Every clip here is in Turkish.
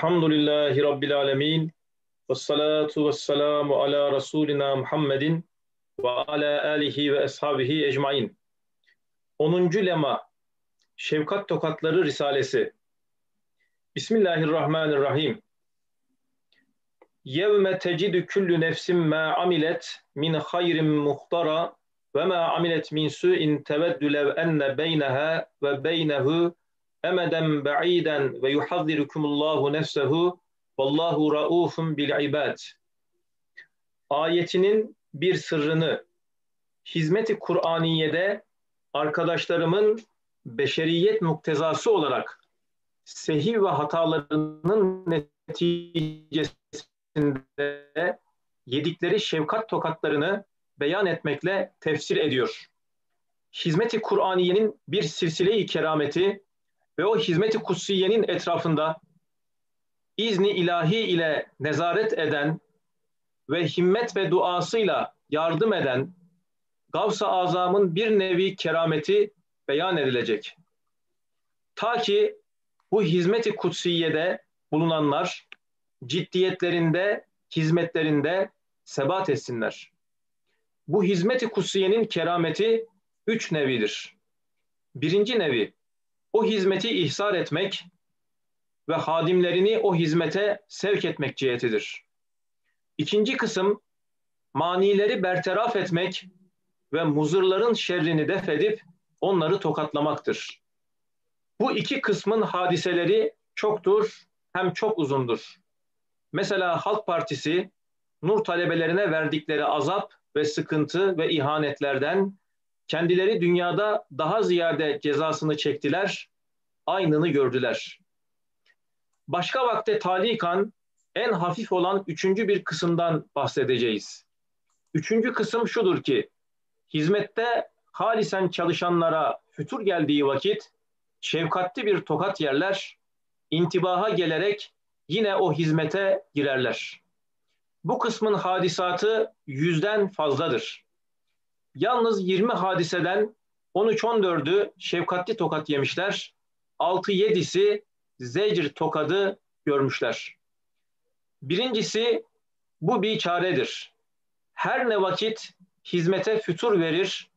Elhamdülillahi Rabbil alemin. Ve salatu ve selamu ala Resulina Muhammedin ve ala alihi ve ashabihi ecmain. 10. lema Şefkat Tokatları Risalesi Bismillahirrahmanirrahim. Yevme tecidü küllü nefsim ma amilet min hayrin muhtara ve ma amilet min su'in teveddü lev enne beyneha ve beynehu emeden ba'iden ve yuhazzirukumullahu nefsehu vallahu raufun bil ibad. Ayetinin bir sırrını hizmeti Kur'aniye'de arkadaşlarımın beşeriyet muktezası olarak sehiv ve hatalarının neticesinde yedikleri şefkat tokatlarını beyan etmekle tefsir ediyor. Hizmeti Kur'aniyenin bir silsile-i kerameti ve o hizmeti kutsiyenin etrafında izni ilahi ile nezaret eden ve himmet ve duasıyla yardım eden Gavs-ı Azam'ın bir nevi kerameti beyan edilecek. Ta ki bu hizmeti kutsiyede bulunanlar ciddiyetlerinde, hizmetlerinde sebat etsinler. Bu hizmeti kutsiyenin kerameti üç nevidir. Birinci nevi, o hizmeti ihsar etmek ve hadimlerini o hizmete sevk etmek cihetidir. İkinci kısım manileri bertaraf etmek ve muzırların şerrini def edip onları tokatlamaktır. Bu iki kısmın hadiseleri çoktur hem çok uzundur. Mesela Halk Partisi Nur talebelerine verdikleri azap ve sıkıntı ve ihanetlerden kendileri dünyada daha ziyade cezasını çektiler, aynını gördüler. Başka vakte talikan en hafif olan üçüncü bir kısımdan bahsedeceğiz. Üçüncü kısım şudur ki, hizmette halisen çalışanlara fütur geldiği vakit şefkatli bir tokat yerler, intibaha gelerek yine o hizmete girerler. Bu kısmın hadisatı yüzden fazladır. Yalnız 20 hadiseden 13-14'ü şefkatli tokat yemişler. 6-7'si zecr tokadı görmüşler. Birincisi bu bir çaredir. Her ne vakit hizmete fütur verir,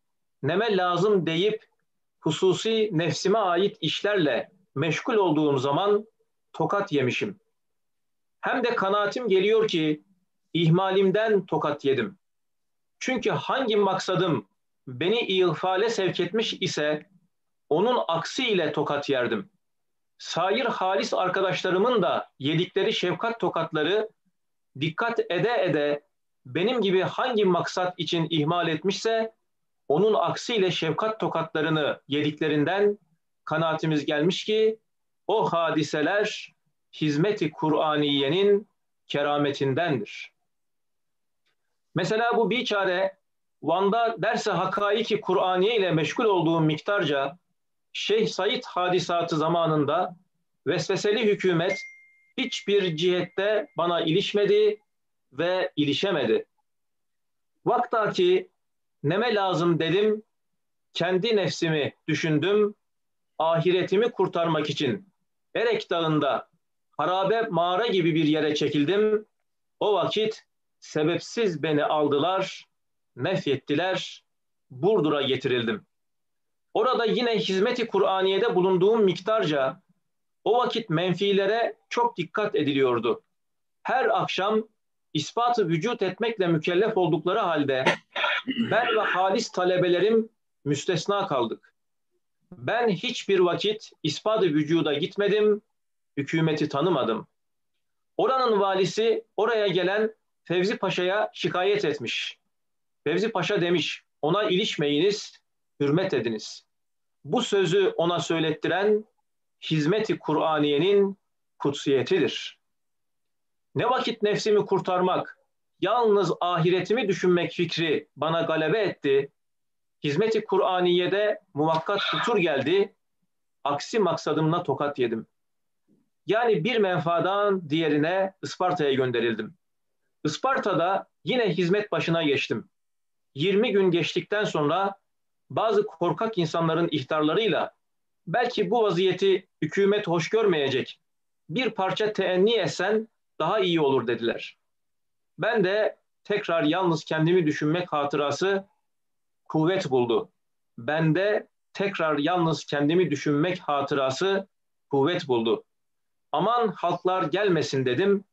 neme lazım deyip hususi nefsime ait işlerle meşgul olduğum zaman tokat yemişim. Hem de kanaatim geliyor ki ihmalimden tokat yedim. Çünkü hangi maksadım beni ihfale sevk etmiş ise onun aksiyle tokat yerdim. Sair halis arkadaşlarımın da yedikleri şefkat tokatları dikkat ede ede benim gibi hangi maksat için ihmal etmişse onun aksiyle şefkat tokatlarını yediklerinden kanaatimiz gelmiş ki o hadiseler hizmeti Kur'aniyenin kerametindendir. Mesela bu bir çare Van'da derse hakaiki Kur'aniye ile meşgul olduğum miktarca Şeyh Said hadisatı zamanında vesveseli hükümet hiçbir cihette bana ilişmedi ve ilişemedi. Vaktaki neme lazım dedim, kendi nefsimi düşündüm, ahiretimi kurtarmak için Erek Dağı'nda harabe mağara gibi bir yere çekildim. O vakit sebepsiz beni aldılar, nefyettiler, Burdur'a getirildim. Orada yine hizmeti Kur'aniye'de bulunduğum miktarca o vakit menfilere çok dikkat ediliyordu. Her akşam ispatı vücut etmekle mükellef oldukları halde ben ve halis talebelerim müstesna kaldık. Ben hiçbir vakit ispatı vücuda gitmedim, hükümeti tanımadım. Oranın valisi oraya gelen Fevzi Paşa'ya şikayet etmiş. Fevzi Paşa demiş, ona ilişmeyiniz, hürmet ediniz. Bu sözü ona söylettiren hizmeti Kur'aniyenin kutsiyetidir. Ne vakit nefsimi kurtarmak, yalnız ahiretimi düşünmek fikri bana galebe etti. Hizmeti Kur'aniye'de muvakkat futur geldi. Aksi maksadımla tokat yedim. Yani bir menfaadan diğerine Isparta'ya gönderildim. Isparta'da yine hizmet başına geçtim. 20 gün geçtikten sonra bazı korkak insanların ihtarlarıyla belki bu vaziyeti hükümet hoş görmeyecek bir parça teenni etsen daha iyi olur dediler. Ben de tekrar yalnız kendimi düşünmek hatırası kuvvet buldu. Ben de tekrar yalnız kendimi düşünmek hatırası kuvvet buldu. Aman halklar gelmesin dedim.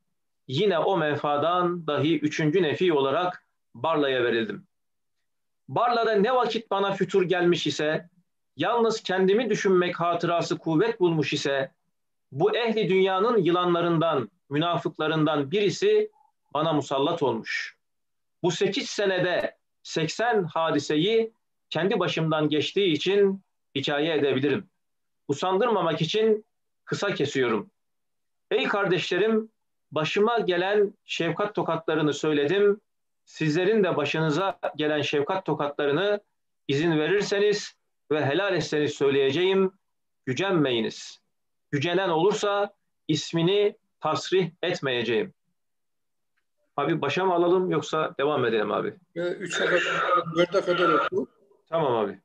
Yine o menfadan dahi üçüncü nefi olarak Barla'ya verildim. Barla'da ne vakit bana fütur gelmiş ise, yalnız kendimi düşünmek hatırası kuvvet bulmuş ise, bu ehli dünyanın yılanlarından, münafıklarından birisi bana musallat olmuş. Bu sekiz senede 80 hadiseyi kendi başımdan geçtiği için hikaye edebilirim. Usandırmamak için kısa kesiyorum. Ey kardeşlerim, başıma gelen şefkat tokatlarını söyledim. Sizlerin de başınıza gelen şefkat tokatlarını izin verirseniz ve helal etseniz söyleyeceğim. Gücenmeyiniz. Gücenen olursa ismini tasrih etmeyeceğim. Abi başa mı alalım yoksa devam edelim abi? Üçe kadar, dörde kadar oku. Tamam abi.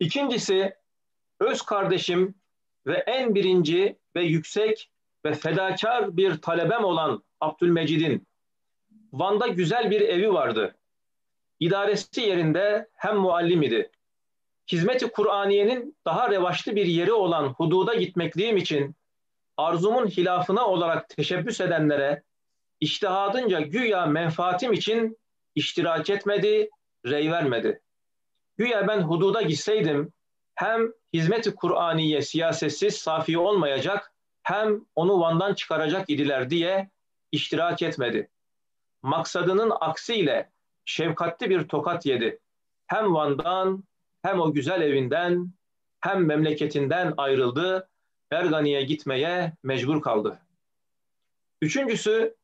İkincisi, öz kardeşim ve en birinci ve yüksek ve fedakar bir talebem olan Abdülmecid'in Van'da güzel bir evi vardı. İdaresi yerinde hem muallim idi. Hizmeti Kur'aniyenin daha revaçlı bir yeri olan hududa gitmekliğim için arzumun hilafına olarak teşebbüs edenlere iştihadınca güya menfaatim için iştirak etmedi, rey vermedi. Güya ben hududa gitseydim hem hizmeti Kur'aniye siyasetsiz safi olmayacak hem onu Van'dan çıkaracak idiler diye iştirak etmedi. Maksadının aksiyle şefkatli bir tokat yedi. Hem Van'dan hem o güzel evinden hem memleketinden ayrıldı. Ergani'ye gitmeye mecbur kaldı. Üçüncüsü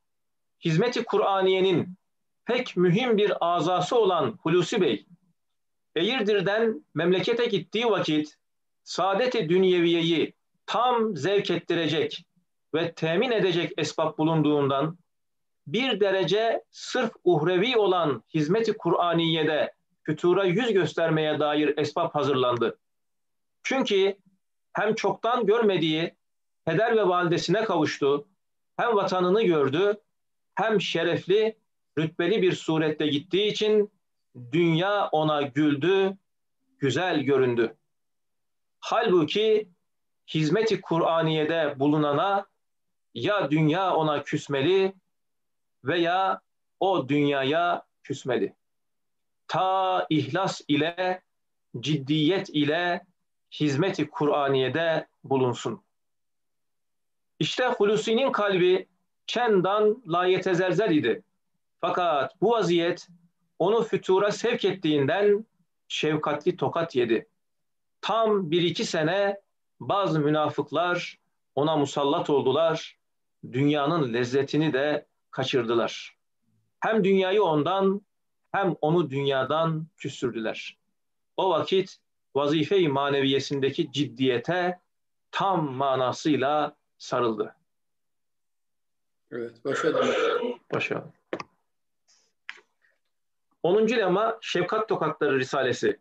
hizmeti Kur'aniyenin pek mühim bir azası olan Hulusi Bey, Eğirdir'den memlekete gittiği vakit saadeti dünyeviyeyi tam zevk ettirecek ve temin edecek esbab bulunduğundan bir derece sırf uhrevi olan hizmeti Kur'aniye'de fütura yüz göstermeye dair esbab hazırlandı. Çünkü hem çoktan görmediği peder ve validesine kavuştu, hem vatanını gördü, hem şerefli, rütbeli bir surette gittiği için dünya ona güldü, güzel göründü. Halbuki hizmeti Kur'aniye'de bulunana ya dünya ona küsmeli veya o dünyaya küsmeli. Ta ihlas ile, ciddiyet ile hizmeti Kur'aniye'de bulunsun. İşte Hulusi'nin kalbi çendan layetezerzel idi. Fakat bu vaziyet onu fütura sevk ettiğinden şefkatli tokat yedi. Tam bir iki sene bazı münafıklar ona musallat oldular. Dünyanın lezzetini de kaçırdılar. Hem dünyayı ondan hem onu dünyadan küstürdüler. O vakit vazife-i maneviyesindeki ciddiyete tam manasıyla sarıldı. Evet, başa dön. Başa. 10. lema Şefkat Tokatları Risalesi.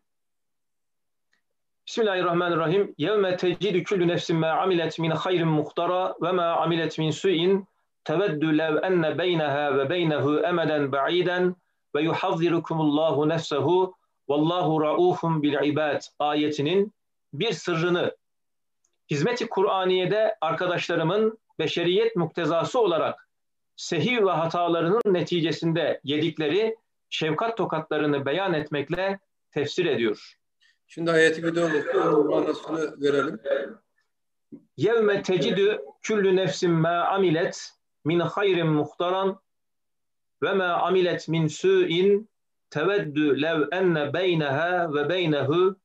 Bismillahirrahmanirrahim. Yevme tecidü küllü nefsin ma amilet min hayrin muhtara ve ma amilet min su'in teveddü lev enne beyneha ve beynehu emeden ba'iden ve yuhazzirukumullahu nefsehu vallahu raufun bil ibad ayetinin bir sırrını hizmeti Kur'aniye'de arkadaşlarımın beşeriyet muktezası olarak sehiv ve hatalarının neticesinde yedikleri şefkat tokatlarını beyan etmekle tefsir ediyor. Şimdi ayeti bir de oku, manasını verelim. Yevme tecidü küllü nefsin ma amilet min hayrin muhtaran ve ma amilet min su'in teveddü lev enne beyneha ve beynehu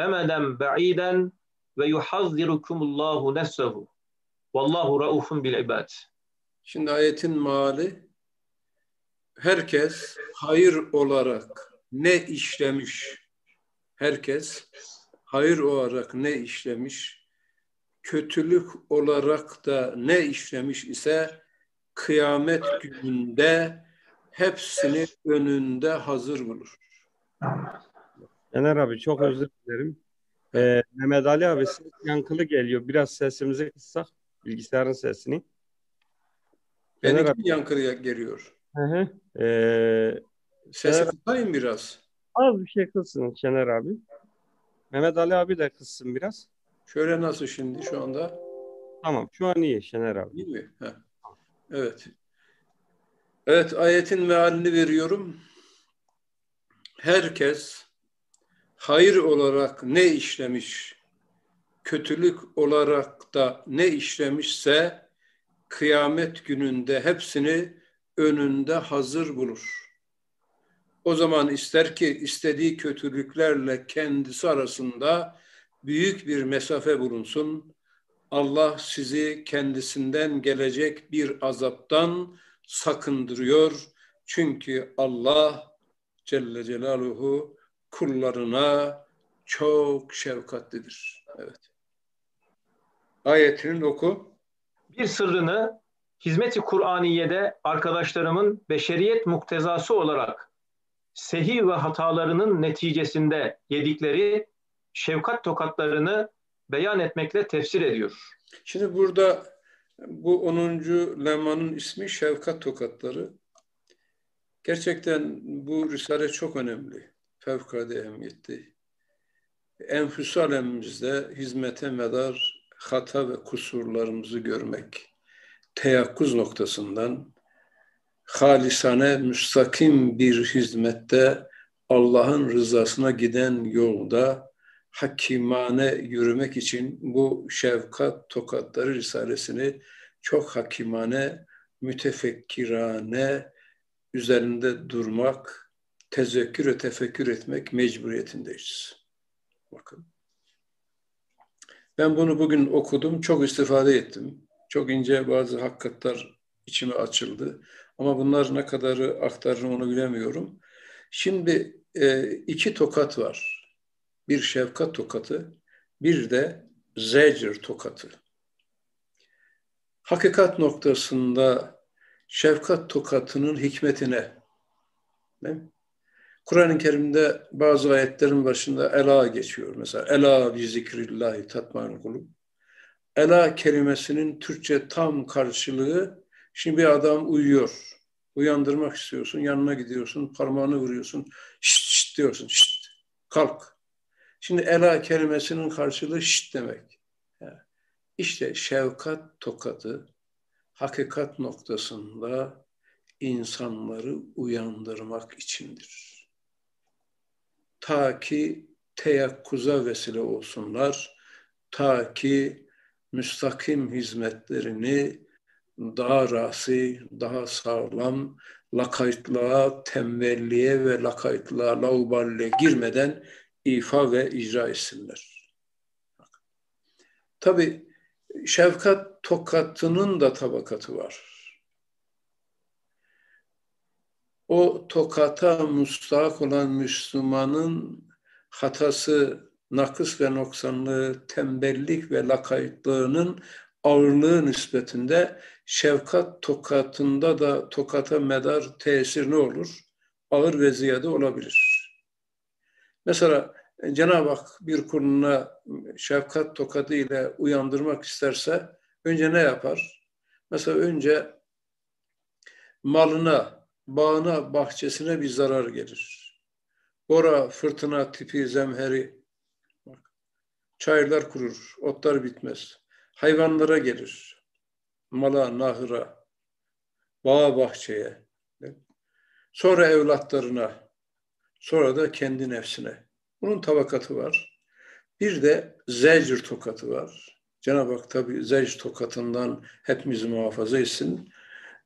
emeden ba'iden ve yuhazzirukumullahu nefsehu. Vallahu raufun bil ibad. Şimdi ayetin mali herkes hayır olarak ne işlemiş herkes hayır olarak ne işlemiş kötülük olarak da ne işlemiş ise kıyamet gününde hepsini önünde hazır bulur. Yener abi çok özür dilerim. Ee, Mehmet Ali abi ses yankılı geliyor. Biraz sesimizi kıssak. bilgisayarın sesini. Benimki yankıya geliyor? Hı hı. Ee, Sesi kısayım biraz. Az bir şey kızsın Şener abi. Mehmet Ali abi de kızsın biraz. Şöyle nasıl şimdi şu anda? Tamam şu an iyi Şener abi. İyi mi? Heh. Evet. Evet ayetin mealini veriyorum. Herkes hayır olarak ne işlemiş, kötülük olarak da ne işlemişse kıyamet gününde hepsini önünde hazır bulur. O zaman ister ki istediği kötülüklerle kendisi arasında büyük bir mesafe bulunsun. Allah sizi kendisinden gelecek bir azaptan sakındırıyor. Çünkü Allah Celle Celaluhu kullarına çok şefkatlidir. Evet. Ayetinin oku. Bir sırrını hizmeti Kur'aniye'de arkadaşlarımın beşeriyet muktezası olarak sehiv ve hatalarının neticesinde yedikleri şefkat tokatlarını beyan etmekle tefsir ediyor. Şimdi burada bu 10. lemanın ismi Şefkat Tokatları. Gerçekten bu risale çok önemli. Fevkalade ehemmiyetli. Enfüs alemimizde hizmete medar hata ve kusurlarımızı görmek, teyakkuz noktasından halisane, müstakim bir hizmette Allah'ın rızasına giden yolda hakimane yürümek için bu şefkat tokatları risalesini çok hakimane, mütefekkirane üzerinde durmak, tezekkür ve tefekkür etmek mecburiyetindeyiz. Bakın. Ben bunu bugün okudum, çok istifade ettim. Çok ince bazı hakikatler içime açıldı. Ama bunlar ne kadarı aktarırım onu bilemiyorum. Şimdi e, iki tokat var. Bir şefkat tokatı, bir de zecir tokatı. Hakikat noktasında şefkat tokatının hikmetine, Kur'an-ı Kerim'de bazı ayetlerin başında ela geçiyor. Mesela ela bi zikrillahi tatmain kulub. Ela kelimesinin Türkçe tam karşılığı şimdi bir adam uyuyor. Uyandırmak istiyorsun, yanına gidiyorsun, parmağını vuruyorsun. Şşt, şşt diyorsun, şşt, kalk. Şimdi ela kelimesinin karşılığı şşt demek. Yani işte şefkat tokadı hakikat noktasında insanları uyandırmak içindir. Ta ki teyakkuza vesile olsunlar, ta ki müstakim hizmetlerini daha rasi, daha sağlam, lakaytlığa, tembelliğe ve lakaytlığa, lauballe girmeden ifa ve icra etsinler. Tabi şefkat tokatının da tabakatı var. O tokata müstahak olan Müslümanın hatası, nakıs ve noksanlığı, tembellik ve lakaytlığının ağırlığı nispetinde şefkat tokatında da tokata medar tesir ne olur? Ağır ve ziyade olabilir. Mesela Cenab-ı Hak bir kuluna şefkat tokadı ile uyandırmak isterse önce ne yapar? Mesela önce malına, bağına, bahçesine bir zarar gelir. Bora, fırtına tipi zemheri, çayırlar kurur, otlar bitmez. Hayvanlara gelir, mala, nahıra, bağa, bahçeye. Sonra evlatlarına, sonra da kendi nefsine. Bunun tabakatı var. Bir de zecr tokatı var. Cenab-ı Hak tabi zecr tokatından hepimizi muhafaza etsin.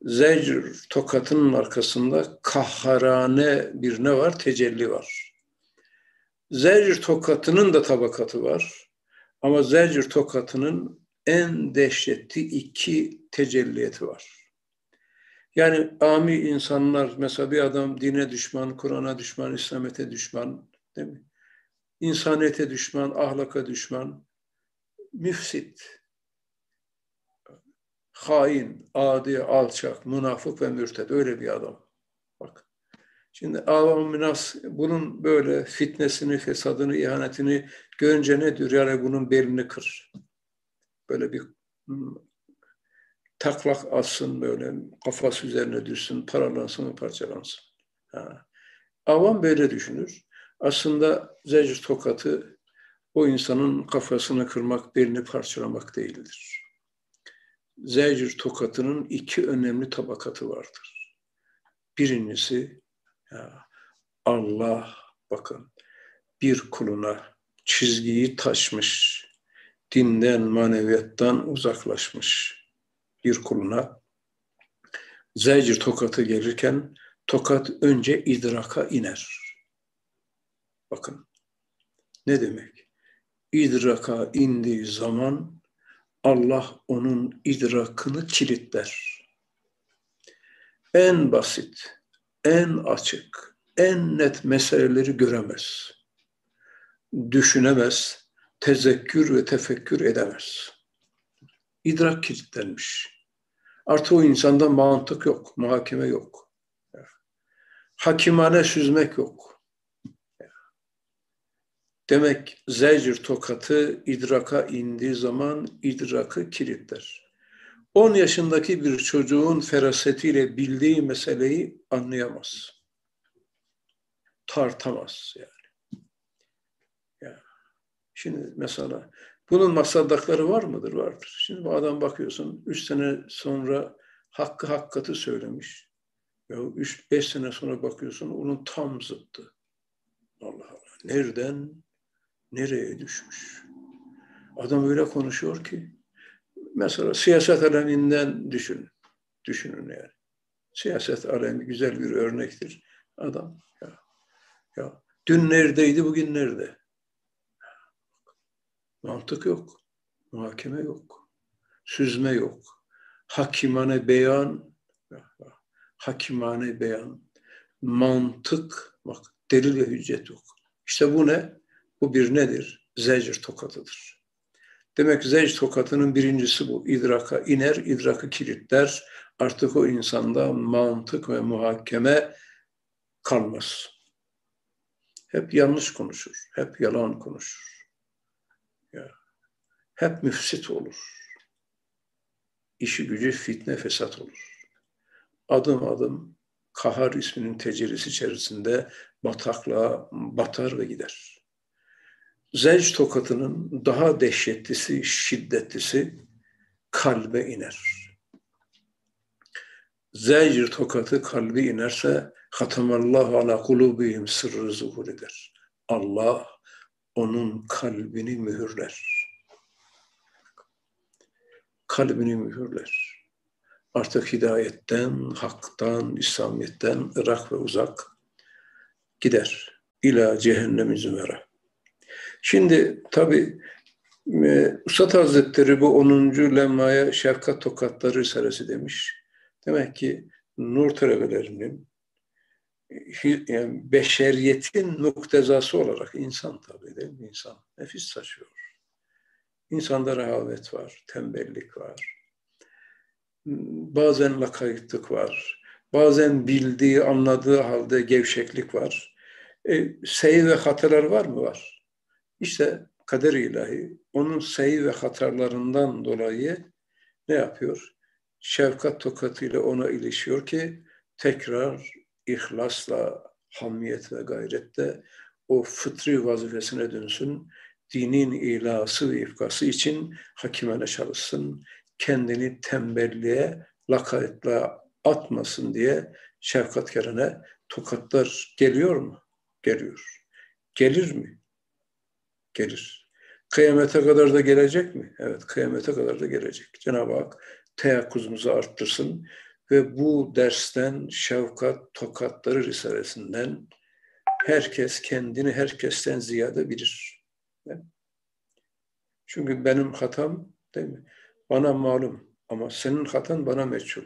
Zecr tokatının arkasında kahharane bir ne var? Tecelli var. Zecr tokatının da tabakatı var. Ama zecr tokatının en dehşetli iki tecelliyeti var. Yani ami insanlar, mesela bir adam dine düşman, Kur'an'a düşman, İslamiyet'e düşman, değil mi? İnsaniyete düşman, ahlaka düşman, müfsit, hain, adi, alçak, münafık ve mürted öyle bir adam. Bak. Şimdi avam minas bunun böyle fitnesini, fesadını, ihanetini görünce ne diyor? Yani bunun belini kır. Böyle bir taklak atsın böyle kafası üzerine düşsün, paralansın, parçalansın. Ha. Avam böyle düşünür. Aslında zecr tokatı o insanın kafasını kırmak, belini parçalamak değildir. Zecr tokatının iki önemli tabakatı vardır. Birincisi ya Allah bakın bir kuluna çizgiyi taşmış, dinden, maneviyattan uzaklaşmış bir kuluna zecr tokatı gelirken tokat önce idraka iner. Bakın ne demek? İdraka indiği zaman Allah onun idrakını kilitler. En basit, en açık, en net meseleleri göremez. Düşünemez, tezekkür ve tefekkür edemez. İdrak kilitlenmiş. Artı o insanda mantık yok, muhakeme yok. Hakimane süzmek yok. Demek zecr tokatı idraka indiği zaman idrakı kilitler. 10 yaşındaki bir çocuğun ferasetiyle bildiği meseleyi anlayamaz. Tartamaz yani. Şimdi mesela bunun masaldakları var mıdır? Vardır. Şimdi bu adam bakıyorsun, üç sene sonra hakkı hakikati söylemiş. Ya üç, beş sene sonra bakıyorsun onun tam zıttı. Allah Allah. Nereden nereye düşmüş? Adam öyle konuşuyor ki mesela siyaset aleminden düşün. Düşünün yani. Siyaset alemi güzel bir örnektir. Adam ya, ya dün neredeydi bugün nerede? Mantık yok. Muhakeme yok. Süzme yok. Hakimane beyan hakimane beyan mantık bak delil ve hüccet yok. İşte bu ne? Bu bir nedir? Zecr tokatıdır. Demek zecr tokatının birincisi bu. İdraka iner, idrakı kilitler. Artık o insanda mantık ve muhakeme kalmaz. Hep yanlış konuşur, hep yalan konuşur. Hep müfsit olur. İşi gücü fitne fesat olur. Adım adım Kahar isminin tecellisi içerisinde bataklığa batar ve gider. Zevc tokatının daha dehşetlisi, şiddetlisi kalbe iner. Zecr tokatı kalbi inerse hatamallahu ala kulubihim sırrı zuhur eder. Allah onun kalbini mühürler. Kalbini mühürler. Artık hidayetten, haktan, İslamiyet'ten ırak ve uzak gider. İla cehennem zümera. Şimdi tabi e, Ustad Hazretleri bu 10. lemmaya şefkat tokatları risalesi demiş. Demek ki nur talebelerinin yani beşeriyetin muktezası olarak insan tabii değil mi? İnsan nefis taşıyor. İnsanda rehavet var, tembellik var. Bazen lakaytlık var. Bazen bildiği, anladığı halde gevşeklik var. E, sey ve hatalar var mı? Var. İşte kader ilahi onun sey ve hatalarından dolayı ne yapıyor? Şefkat tokatıyla ona ilişiyor ki tekrar ihlasla, hamiyet ve gayrette o fıtri vazifesine dönsün. Dinin ilası ve ifkası için hakimene çalışsın. Kendini tembelliğe, lakaytla atmasın diye şefkatkarına tokatlar geliyor mu? Geliyor. Gelir mi? Gelir. Kıyamete kadar da gelecek mi? Evet, kıyamete kadar da gelecek. Cenab-ı Hak teyakkuzumuzu arttırsın ve bu dersten şefkat tokatları risalesinden herkes kendini herkesten ziyade bilir. Çünkü benim hatam değil mi? Bana malum ama senin hatan bana meçhul.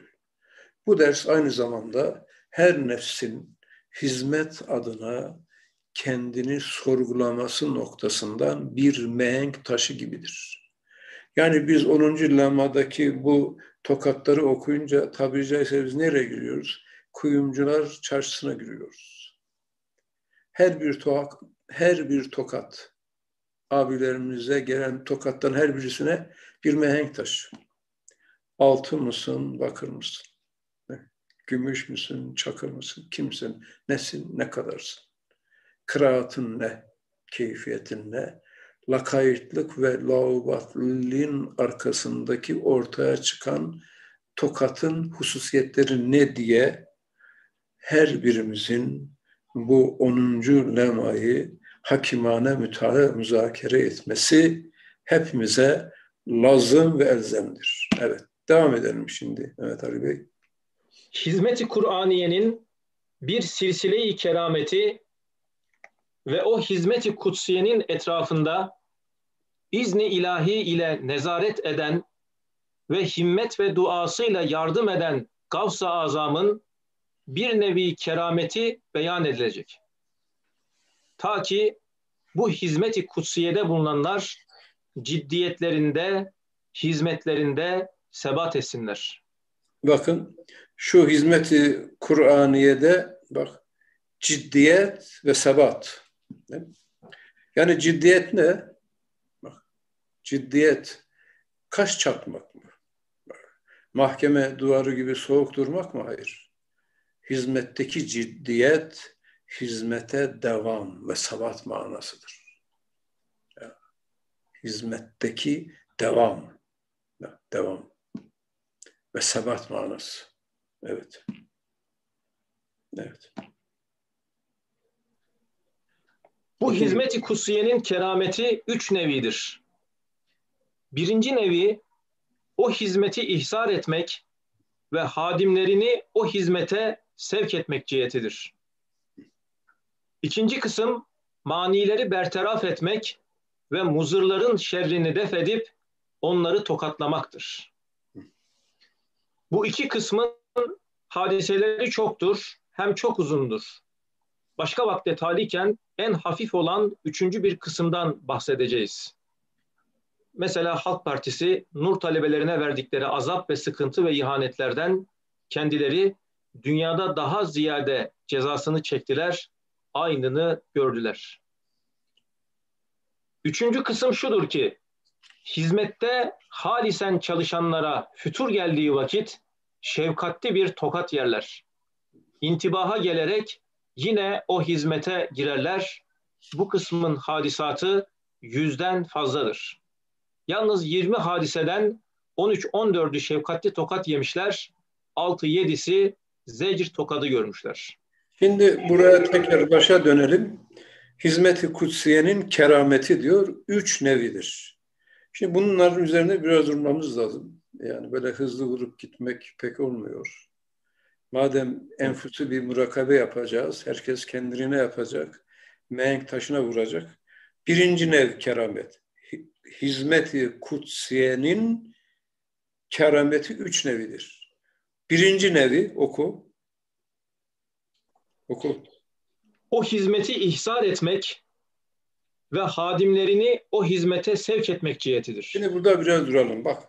Bu ders aynı zamanda her nefsin hizmet adına kendini sorgulaması noktasından bir mehenk taşı gibidir. Yani biz 10. lamadaki bu tokatları okuyunca tabiri caizse biz nereye giriyoruz? Kuyumcular çarşısına giriyoruz. Her bir tokat, her bir tokat abilerimize gelen tokattan her birisine bir mehenk taşı. Altın mısın, bakır mısın? Gümüş müsün, çakır mısın, kimsin, nesin, ne kadarsın? Kıraatın ne, keyfiyetin ne? Lakaytlık ve laubatliliğin arkasındaki ortaya çıkan tokatın hususiyetleri ne diye her birimizin bu 10. lemayı hakimane mütala müzakere etmesi hepimize lazım ve elzemdir. Evet, devam edelim şimdi Mehmet Ali Bey. Hizmeti Kur'aniyenin bir silsile-i kerameti ve o hizmeti kutsiyenin etrafında izni ilahi ile nezaret eden ve himmet ve duasıyla yardım eden Gavs-ı Azam'ın bir nevi kerameti beyan edilecek. Ta ki bu hizmeti kutsiyede bulunanlar ciddiyetlerinde, hizmetlerinde sebat etsinler. Bakın şu hizmeti Kur'aniye'de bak ciddiyet ve sebat. Yani ciddiyet ne? Bak, ciddiyet kaş çatmak mı? Mahkeme duvarı gibi soğuk durmak mı? Hayır. Hizmetteki ciddiyet hizmete devam ve sabat manasıdır. Hizmetteki devam. Devam. Ve sabat manası. Evet. Evet. Bu hizmeti kusiyenin kerameti üç nevidir. Birinci nevi o hizmeti ihsar etmek ve hadimlerini o hizmete sevk etmek cihetidir. İkinci kısım manileri bertaraf etmek ve muzırların şerrini def edip onları tokatlamaktır. Bu iki kısmın hadiseleri çoktur, hem çok uzundur. Başka vakte taliken en hafif olan üçüncü bir kısımdan bahsedeceğiz. Mesela Halk Partisi Nur talebelerine verdikleri azap ve sıkıntı ve ihanetlerden kendileri dünyada daha ziyade cezasını çektiler, aynını gördüler. Üçüncü kısım şudur ki, hizmette halisen çalışanlara fütur geldiği vakit şefkatli bir tokat yerler. İntibaha gelerek yine o hizmete girerler. Bu kısmın hadisatı yüzden fazladır. Yalnız 20 hadiseden 13-14'ü şefkatli tokat yemişler, 6-7'si zecir tokadı görmüşler. Şimdi buraya tekrar başa dönelim. Hizmeti kutsiyenin kerameti diyor, üç nevidir. Şimdi bunların üzerine biraz durmamız lazım. Yani böyle hızlı vurup gitmek pek olmuyor. Madem enfüsü bir murakabe yapacağız, herkes kendine yapacak, menk taşına vuracak. Birinci nev keramet. Hizmeti kutsiyenin kerameti üç nevidir. Birinci nevi oku. Oku. O hizmeti ihsar etmek ve hadimlerini o hizmete sevk etmek cihetidir. Şimdi burada biraz duralım. Bak,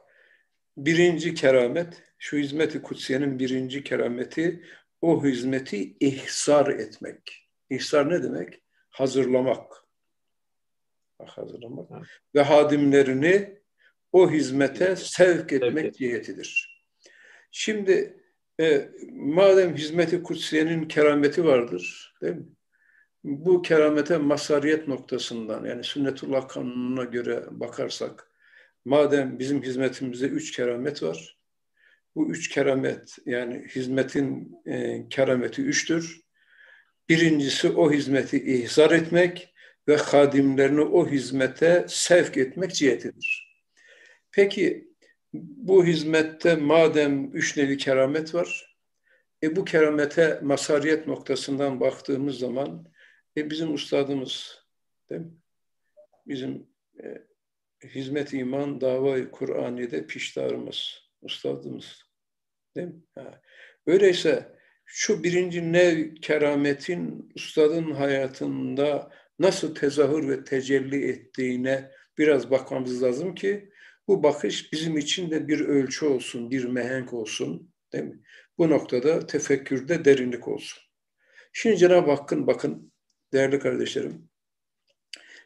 birinci keramet, şu hizmeti kutsiyenin birinci kerameti o hizmeti ihsar etmek. İhsar ne demek? Hazırlamak. Bak, hazırlamak. Evet. Ve hadimlerini o hizmete sevk etmek evet. cihetidir. Şimdi e, madem hizmeti kutsiyenin kerameti vardır, değil mi? Bu keramete masariyet noktasından yani sünnetullah kanununa göre bakarsak madem bizim hizmetimizde üç keramet var, bu üç keramet yani hizmetin e, kerameti üçtür. Birincisi o hizmeti ihzar etmek ve hadimlerini o hizmete sevk etmek cihetidir. Peki bu hizmette madem üç nevi keramet var, e bu keramete masariyet noktasından baktığımız zaman e bizim ustadımız, değil mi? Bizim e, hizmet iman dava Kur'an'da piştarımız, ustadımız. Değil mi? Ha. Öyleyse şu birinci nev kerametin ustadın hayatında nasıl tezahür ve tecelli ettiğine biraz bakmamız lazım ki bu bakış bizim için de bir ölçü olsun, bir mehenk olsun. Değil mi? Bu noktada tefekkürde derinlik olsun. Şimdi Cenab-ı Hakk'ın bakın değerli kardeşlerim,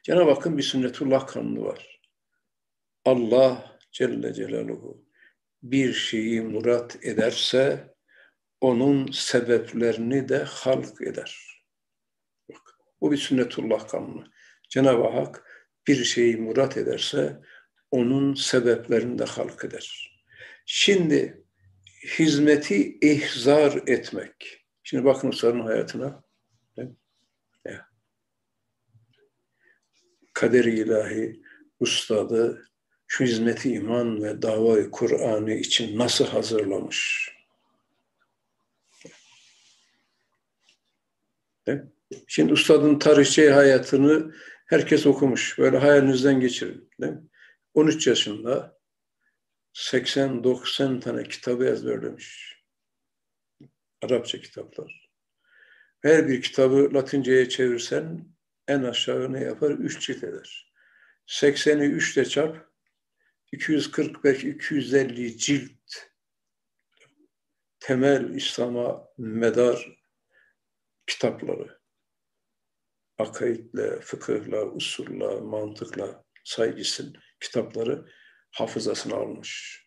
Cenab-ı Hakk'ın bir sünnetullah kanunu var. Allah Celle Celaluhu bir şeyi murat ederse onun sebeplerini de halk eder. Bak, bu bir sünnetullah kanunu. Cenab-ı Hak bir şeyi murat ederse onun sebeplerini de halk eder. Şimdi hizmeti ihzar etmek. Şimdi bakın Usta'nın hayatına. Kader-i ilahi ustadı şu hizmeti iman ve davayı Kur'an'ı için nasıl hazırlamış? Şimdi ustadın tarihçi hayatını herkes okumuş. Böyle hayalinizden geçirin. Değil mi? 13 yaşında 80-90 tane kitabı ezberlemiş. Arapça kitaplar. Her bir kitabı Latinceye çevirsen en aşağı ne yapar? 3 cilt eder. 80'i 3 ile çarp 240-250 cilt temel İslam'a medar kitapları akaidle, fıkıhla, usulla, mantıkla saygısın kitapları hafızasına almış.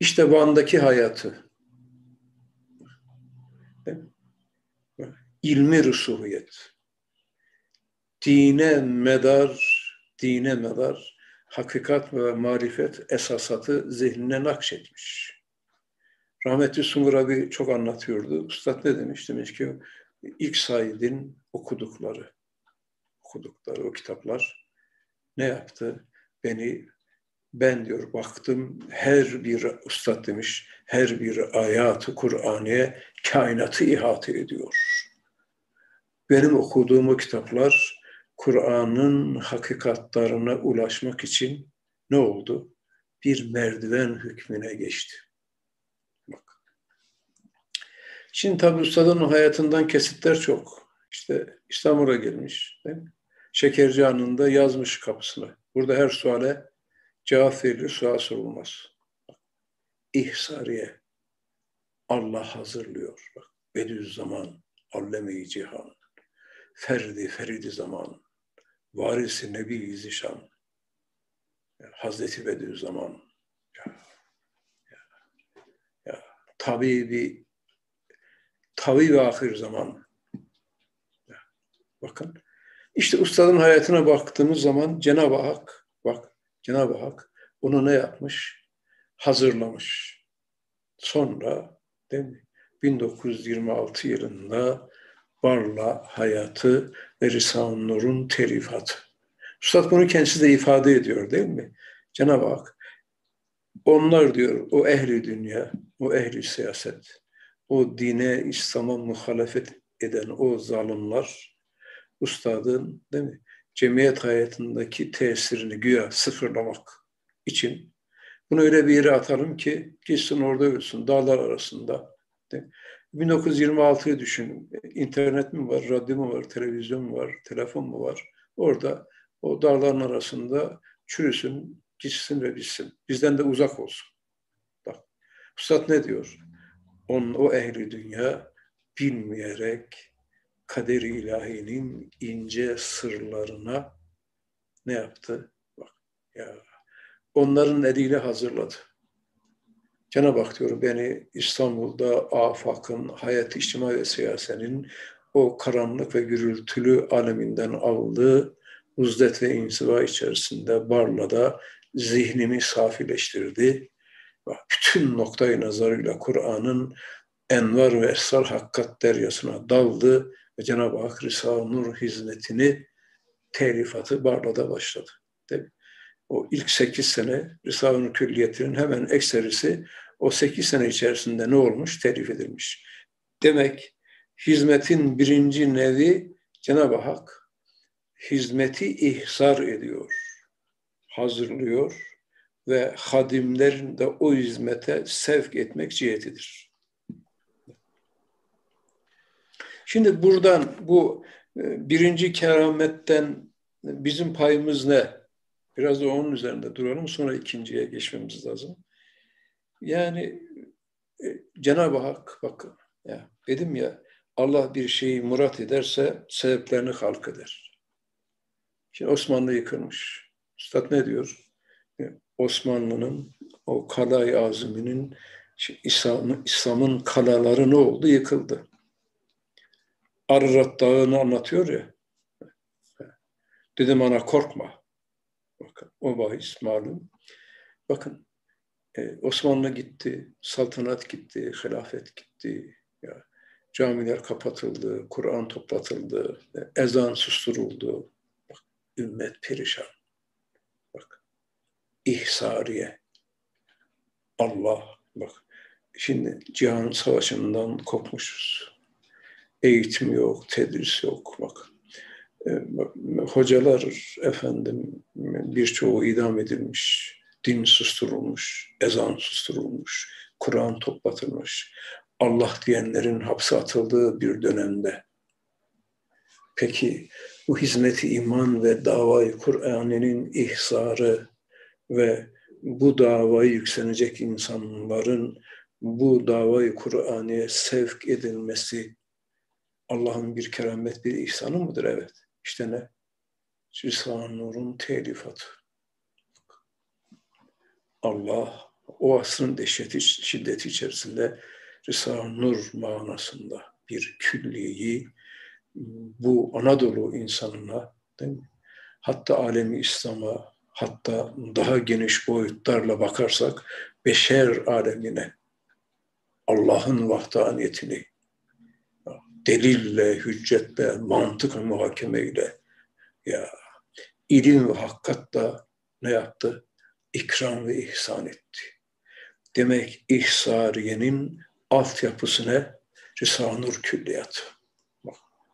İşte Van'daki hayatı. İlmi rusuhiyet. Dine medar, dine medar, hakikat ve marifet esasatı zihnine nakşetmiş. Rahmetli Sungur abi çok anlatıyordu. Üstad ne demiş? Demiş ki ilk Said'in okudukları, okudukları o kitaplar ne yaptı? Beni ben diyor baktım her bir ustad demiş her bir ayatı Kur'an'ya kainatı ihate ediyor. Benim okuduğum o kitaplar Kur'an'ın hakikatlarına ulaşmak için ne oldu? Bir merdiven hükmüne geçti. Şimdi tabi ustadın hayatından kesitler çok. İşte İstanbul'a gelmiş. Şekerci anında yazmış kapısına. Burada her suale cevap verilir, sual sorulmaz. İhsariye. Allah hazırlıyor. Bak, Bediüzzaman, Alleme-i Cihan, Ferdi, Feridi Zaman, Varisi Nebi Zişan, Hazreti Bediüzzaman, ya, ya, ya, tabibi tavi ve ahir zaman. Bakın. İşte ustadın hayatına baktığımız zaman Cenab-ı Hak, bak Cenab-ı Hak onu ne yapmış? Hazırlamış. Sonra değil mi? 1926 yılında Barla hayatı ve Risale-i Nur'un telifatı. Üstad bunu kendisi de ifade ediyor değil mi? Cenab-ı Hak onlar diyor o ehli dünya, o ehli siyaset, o dine, İslam'a muhalefet eden o zalimler, ustadın değil mi? cemiyet hayatındaki tesirini güya sıfırlamak için bunu öyle bir yere atalım ki gitsin orada ölsün dağlar arasında. Değil mi? 1926'yı düşün. İnternet mi var, radyo mu var, televizyon mu var, telefon mu var? Orada o dağların arasında çürüsün, gitsin ve bitsin. Bizden de uzak olsun. Bak, Üstad ne diyor? On, o ehli dünya bilmeyerek kader ilahinin ince sırlarına ne yaptı? Bak ya onların eliyle hazırladı. Cenab-ı Hak diyor beni İstanbul'da afakın, hayat, içtima ve siyasenin o karanlık ve gürültülü aleminden aldı. Uzdet ve inziva içerisinde Barla'da zihnimi safileştirdi bütün noktayı nazarıyla Kur'an'ın envar ve esrar hakikat deryasına daldı ve Cenab-ı Hak Risale-i Nur hizmetini telifatı Barla'da başladı. Mi? O ilk sekiz sene Risale-i Nur külliyetinin hemen ekserisi o sekiz sene içerisinde ne olmuş? Telif edilmiş. Demek hizmetin birinci nevi Cenab-ı Hak hizmeti ihsar ediyor, hazırlıyor, ve hadimlerin de o hizmete sevk etmek cihetidir. Şimdi buradan bu e, birinci kerametten bizim payımız ne? Biraz da onun üzerinde duralım sonra ikinciye geçmemiz lazım. Yani e, Cenab-ı Hak bakın ya dedim ya Allah bir şeyi murat ederse sebeplerini halk eder. Şimdi Osmanlı yıkılmış. Üstad ne diyor? Osmanlı'nın o kalay aziminin İslam'ın İslam kalaları ne oldu? Yıkıldı. Ararat Dağı'nı anlatıyor ya. Dedim ana korkma. Bakın o bahis malum. Bakın e, Osmanlı gitti, saltanat gitti, hilafet gitti. Ya, camiler kapatıldı, Kur'an toplatıldı, ezan susturuldu. Bak, ümmet perişan. İhsariye. Allah, bak. Şimdi cihan savaşından kopmuşuz. Eğitim yok, tedris yok. Bak, e, hocalar efendim birçoğu idam edilmiş, din susturulmuş, ezan susturulmuş, Kur'an toplatılmış. Allah diyenlerin hapse atıldığı bir dönemde. Peki bu hizmeti iman ve davayı Kur'an'ın ihsarı ve bu davayı yükselecek insanların bu davayı Kur'an'a sevk edilmesi Allah'ın bir keramet, bir ihsanı mıdır? Evet. İşte ne? Risale-i Nur'un telifatı. Allah o asrın dehşeti, şiddeti içerisinde Risale-i Nur manasında bir külliyi bu Anadolu insanına değil mi? hatta alemi İslam'a hatta daha geniş boyutlarla bakarsak beşer alemine Allah'ın vahdaniyetini delille, hüccetle, mantık ve muhakemeyle ya ilim ve hakikatla ne yaptı? İkram ve ihsan etti. Demek ihsariyenin altyapısı ne? Risale-i Külliyatı.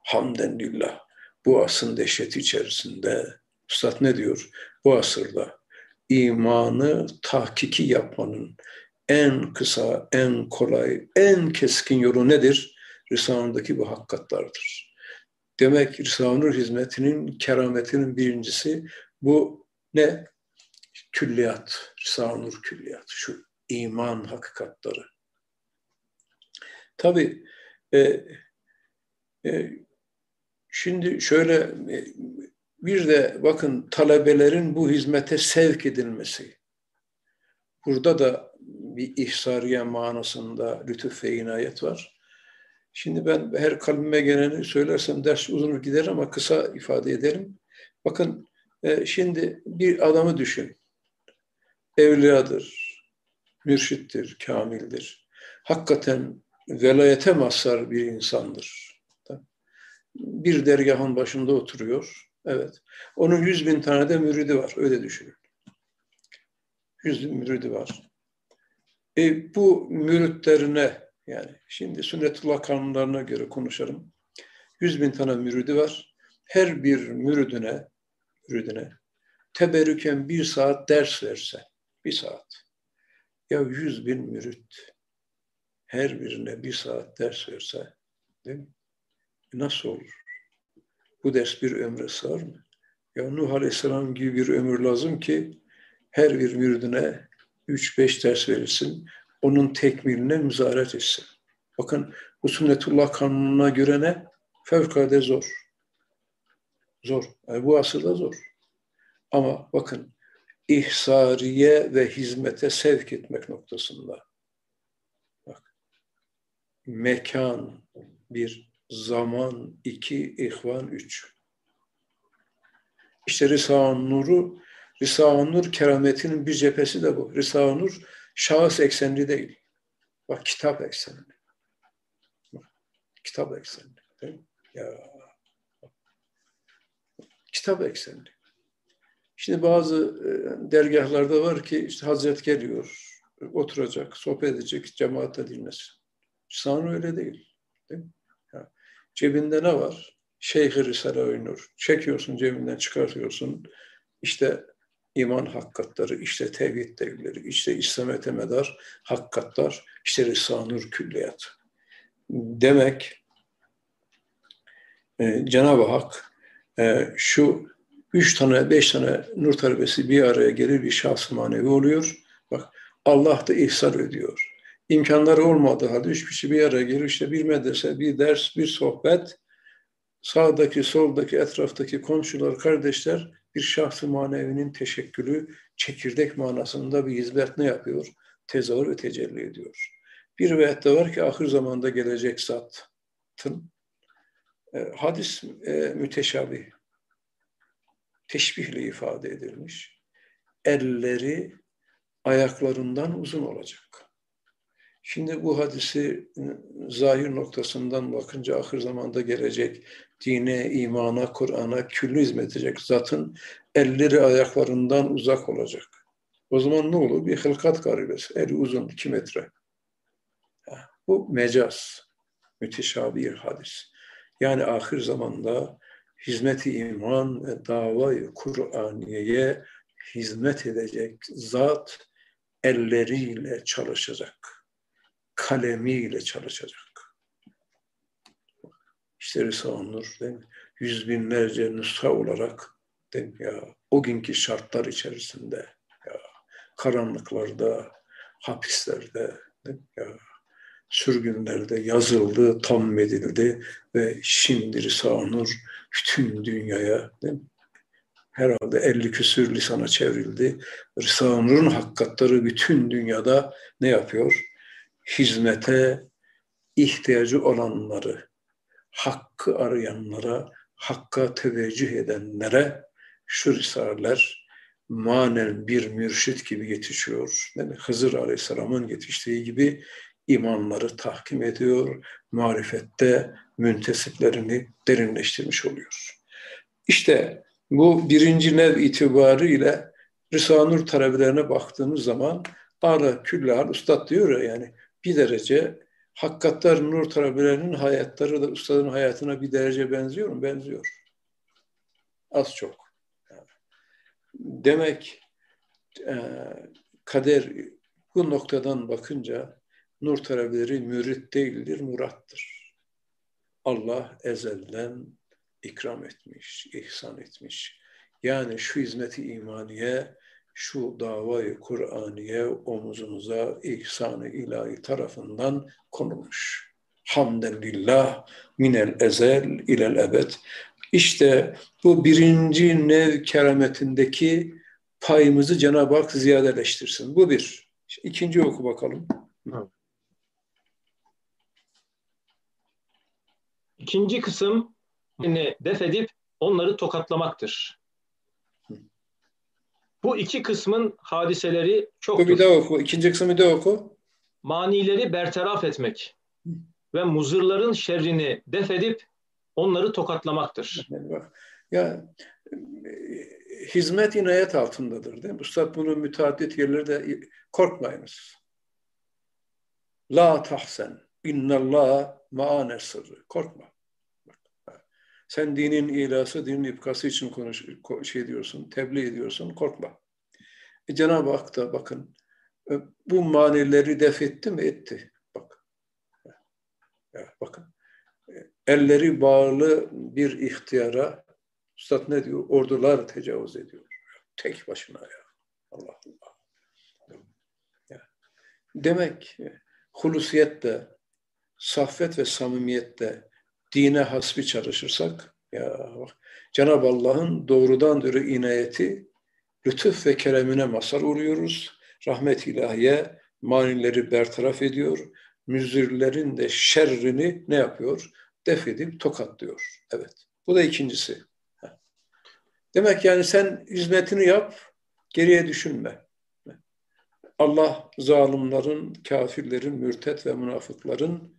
Hamden lillah. Bu asın dehşeti içerisinde Üstad ne diyor? Bu asırda imanı tahkiki yapmanın en kısa, en kolay, en keskin yolu nedir? Risale'deki bu hakikatlardır. Demek Risale-i hizmetinin kerametinin birincisi bu ne? Külliyat, Risale-i külliyat, şu iman hakikatları. Tabi e, e, şimdi şöyle e, bir de bakın talebelerin bu hizmete sevk edilmesi. Burada da bir ihsariye manasında lütuf ve inayet var. Şimdi ben her kalbime geleni söylersem ders uzun gider ama kısa ifade ederim. Bakın e, şimdi bir adamı düşün. Evliyadır, mürşittir, kamildir. Hakikaten velayete mazhar bir insandır. Bir dergahın başında oturuyor. Evet. Onun yüz bin tane de müridi var. Öyle düşünün. Yüz bin müridi var. E, bu müritlerine yani şimdi sünnetullah kanunlarına göre konuşalım. Yüz bin tane müridi var. Her bir müridine, müridine teberrüken bir saat ders verse, bir saat. Ya yüz bin mürit her birine bir saat ders verse, değil mi? Nasıl olur? Bu ders bir ömre sığar mı? Ya Nuh Aleyhisselam gibi bir ömür lazım ki her bir müridine üç beş ders verilsin onun tekmiline müzaret etsin. Bakın bu sünnetullah kanununa göre ne? Fevkalade zor. Zor. Yani bu asırda zor. Ama bakın ihsariye ve hizmete sevk etmek noktasında. Bak. Mekan bir, zaman iki, ihvan üç. İşte Risale-i Nur'u, Risale-i Nur kerametinin bir cephesi de bu. Risale-i Nur şahıs eksenli değil. Bak kitap eksenli. Kitap eksenli. Ya. Kitap eksenli. Şimdi bazı e, dergahlarda var ki işte Hazret geliyor, oturacak, sohbet edecek, cemaatle dinlesin. İslam öyle değil. değil mi? Cebinde ne var? Şeyh-i Risale Öynur. Çekiyorsun cebinden çıkartıyorsun. İşte iman hakikatları, işte tevhid devleri, işte İslamiyet'e medar hakikatlar, işte Risale-i Külliyat. Demek e, Cenab-ı Hak e, şu üç tane, beş tane nur talebesi bir araya gelir bir şahs manevi oluyor. Bak Allah da ihsan ediyor. İmkanları olmadığı halde üç kişi bir araya gelir işte bir medrese, bir ders, bir sohbet sağdaki, soldaki, etraftaki komşular, kardeşler bir şahsı manevinin teşekkülü, çekirdek manasında bir hizmet ne yapıyor? Tezahür ve tecelli ediyor. Bir rivayet de var ki ahir zamanda gelecek zatın e, hadis e, müteşabih teşbihle ifade edilmiş. Elleri ayaklarından uzun olacak. Şimdi bu hadisi zahir noktasından bakınca ahir zamanda gelecek dine, imana, Kur'an'a küllü hizmet edecek zatın elleri ayaklarından uzak olacak. O zaman ne olur? Bir hılkat garibesi. Eli uzun, iki metre. Bu mecaz. Müteşabih hadis. Yani ahir zamanda hizmeti iman ve davayı Kur'aniye'ye hizmet edecek zat elleriyle çalışacak. Kalemiyle çalışacak. İşte Risale-i Nur yüz binlerce nüsha olarak değil ya? o günkü şartlar içerisinde ya karanlıklarda, hapislerde değil ya? sürgünlerde yazıldı, tam edildi ve şimdi Risale-i Nur bütün dünyaya değil herhalde 50 küsür lisana çevrildi. Risale-i Nur'un hakikatları bütün dünyada ne yapıyor? Hizmete ihtiyacı olanları, hakkı arayanlara, hakka teveccüh edenlere şu risaleler manen bir mürşit gibi yetişiyor. Mi? Hızır Aleyhisselam'ın yetiştiği gibi imanları tahkim ediyor, marifette müntesiplerini derinleştirmiş oluyor. İşte bu birinci nev itibarıyla Risale-i Nur talebelerine baktığımız zaman Ağla küllahal ustad diyor ya yani bir derece hakikatler nur talebelerinin hayatları da ustadın hayatına bir derece benziyor mu? Benziyor. Az çok. Demek e, kader bu noktadan bakınca nur talebeleri mürit değildir, murattır. Allah ezelden ikram etmiş, ihsan etmiş. Yani şu hizmeti imaniye, şu davayı Kur'aniye omuzumuza ihsan-ı ilahi tarafından konulmuş. Hamden lillah minel ezel ilel ebed. İşte bu birinci nev kerametindeki payımızı Cenab-ı Hak ziyadeleştirsin. Bu bir. İkinci oku bakalım. İkinci kısım def edip onları tokatlamaktır. Bu iki kısmın hadiseleri çoktur. Bir daha oku. İkinci kısmı daha oku. Manileri bertaraf etmek ve muzırların şerrini def edip onları tokatlamaktır. Ya hizmet inayet altındadır değil mi? Üstad bunu müteaddit yerlerde korkmayınız. La tahsen innallah ma'ane sırrı. Korkma. Sen dinin ilası, dinin ipkası için konuş, şey diyorsun, tebliğ ediyorsun, korkma. E Cenab-ı Hak da bakın e, bu manileri def etti mi? Etti. Bak. Ya, bakın. E, elleri bağlı bir ihtiyara Üstad ne diyor? Ordular tecavüz ediyor. Tek başına ya. Allah Allah. Ya. Demek hulusiyette, saffet ve samimiyette dine hasbi çalışırsak ya Cenab-ı Allah'ın doğrudan dürü inayeti lütuf ve keremine masal oluyoruz. Rahmet ilahiye manileri bertaraf ediyor. Müzirlerin de şerrini ne yapıyor? Def edip tokatlıyor. Evet. Bu da ikincisi. Demek yani sen hizmetini yap, geriye düşünme. Allah zalimlerin, kafirlerin, mürtet ve münafıkların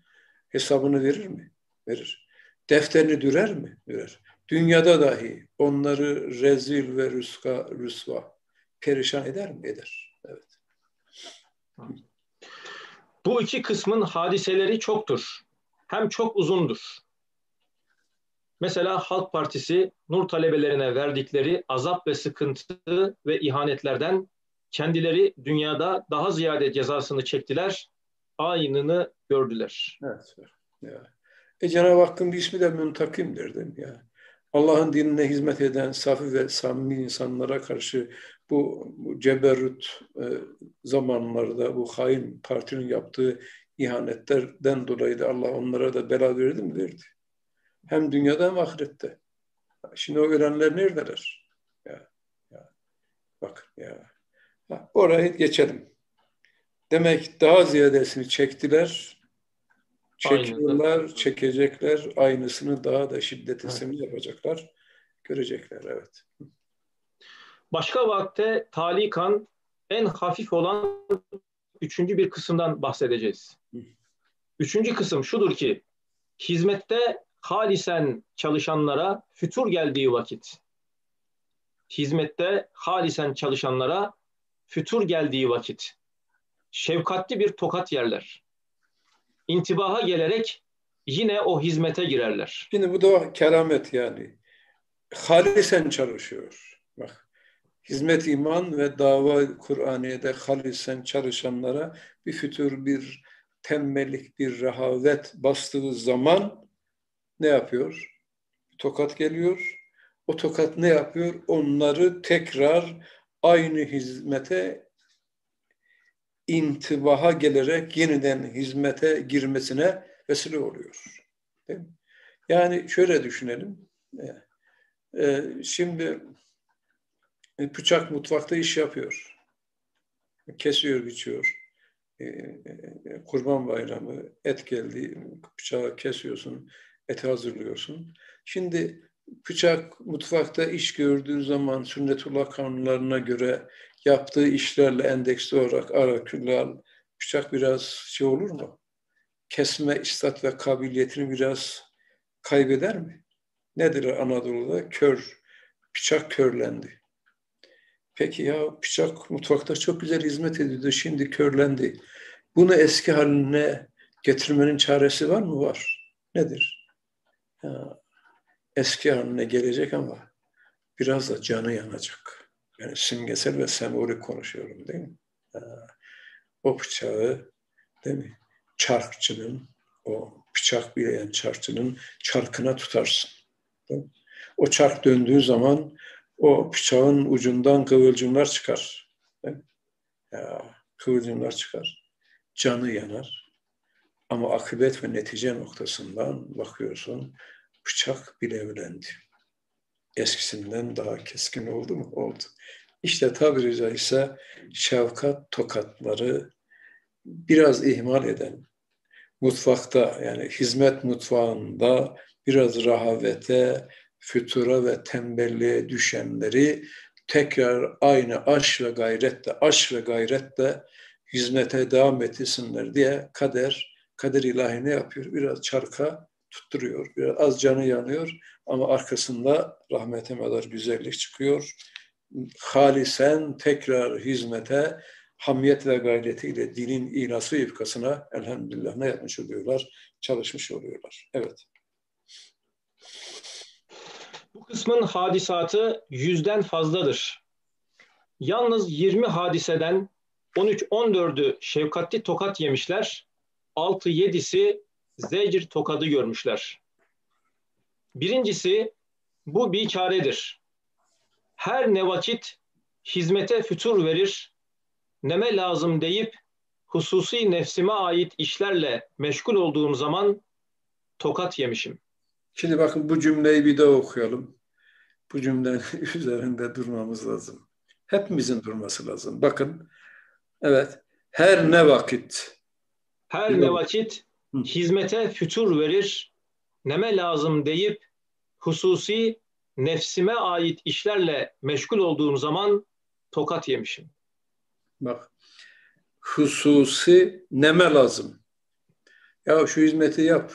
hesabını verir mi? Verir. Defterini dürer mi? Dürer. Dünyada dahi onları rezil ve rüska, rüsva perişan eder mi? Eder. Evet. Bu iki kısmın hadiseleri çoktur. Hem çok uzundur. Mesela Halk Partisi Nur talebelerine verdikleri azap ve sıkıntı ve ihanetlerden kendileri dünyada daha ziyade cezasını çektiler, aynını gördüler. Evet. Ya. E Cenab-ı Hakk'ın bir ismi de müntakimdir değil? Ya. Allah'ın dinine hizmet eden safi ve samimi insanlara karşı bu, bu ceberrut e, zamanlarda bu hain partinin yaptığı ihanetlerden dolayı da Allah onlara da bela verdi mi? Verdi. Hem dünyada hem ahirette. Şimdi o ölenler neredeler? Ya, ya. Bak ya. Ha, orayı geçelim. Demek daha ziyadesini çektiler. Çekiyorlar, Aynı. çekecekler. Aynısını daha da şiddetlisini yapacaklar. Görecekler, evet. Başka vakte talikan en hafif olan üçüncü bir kısımdan bahsedeceğiz. Üçüncü kısım şudur ki, hizmette halisen çalışanlara fütur geldiği vakit, hizmette halisen çalışanlara fütur geldiği vakit, şefkatli bir tokat yerler. İntibaha gelerek yine o hizmete girerler. Şimdi bu da keramet yani. Halisen çalışıyor. Bak hizmet iman ve dava Kur'aniye'de halisen çalışanlara bir fütur, bir tembellik, bir rehavet bastığı zaman ne yapıyor? Tokat geliyor. O tokat ne yapıyor? Onları tekrar aynı hizmete intibaha gelerek yeniden hizmete girmesine vesile oluyor. Yani şöyle düşünelim. Ee, şimdi e, bıçak mutfakta iş yapıyor. Kesiyor, biçiyor. Ee, kurban bayramı, et geldi, bıçağı kesiyorsun, eti hazırlıyorsun. Şimdi bıçak mutfakta iş gördüğü zaman sünnetullah kanunlarına göre yaptığı işlerle endeksli olarak ara küllal bıçak biraz şey olur mu? Kesme istat ve kabiliyetini biraz kaybeder mi? Nedir Anadolu'da? Kör, bıçak körlendi. Peki ya bıçak mutfakta çok güzel hizmet ediyordu, şimdi körlendi. Bunu eski haline getirmenin çaresi var mı? Var. Nedir? Ya, eski haline gelecek ama biraz da canı yanacak. Yani simgesel ve sembolik konuşuyorum değil mi? O bıçağı değil mi? Çarkçının, o bıçak bileyen çarkçının çarkına tutarsın. O çark döndüğü zaman o bıçağın ucundan kıvılcımlar çıkar. Ya, kıvılcımlar çıkar. Canı yanar. Ama akıbet ve netice noktasından bakıyorsun bıçak bile ölendi. Eskisinden daha keskin oldu mu? Oldu. İşte tabiri caizse şefkat tokatları biraz ihmal eden, mutfakta yani hizmet mutfağında biraz rahavete, fütura ve tembelliğe düşenleri tekrar aynı aş ve gayretle, aş ve gayretle hizmete devam etsinler diye kader, kader ilahi ne yapıyor? Biraz çarka tutturuyor. Biraz az canı yanıyor ama arkasında rahmete medar güzellik çıkıyor. Halisen tekrar hizmete hamiyet ve gayretiyle dinin ilası ifkasına elhamdülillah ne yapmış oluyorlar? Çalışmış oluyorlar. Evet. Bu kısmın hadisatı yüzden fazladır. Yalnız 20 hadiseden 13-14'ü şefkatli tokat yemişler, 6-7'si zecir tokadı görmüşler. Birincisi bu bir çaredir. Her ne vakit hizmete fütur verir, neme lazım deyip hususi nefsime ait işlerle meşgul olduğum zaman tokat yemişim. Şimdi bakın bu cümleyi bir daha okuyalım. Bu cümlenin üzerinde durmamız lazım. Hepimizin durması lazım. Bakın, evet, her ne vakit. Her ne vakit hizmete fütur verir, neme lazım deyip hususi nefsime ait işlerle meşgul olduğum zaman tokat yemişim. Bak, hususi neme lazım. Ya şu hizmeti yap,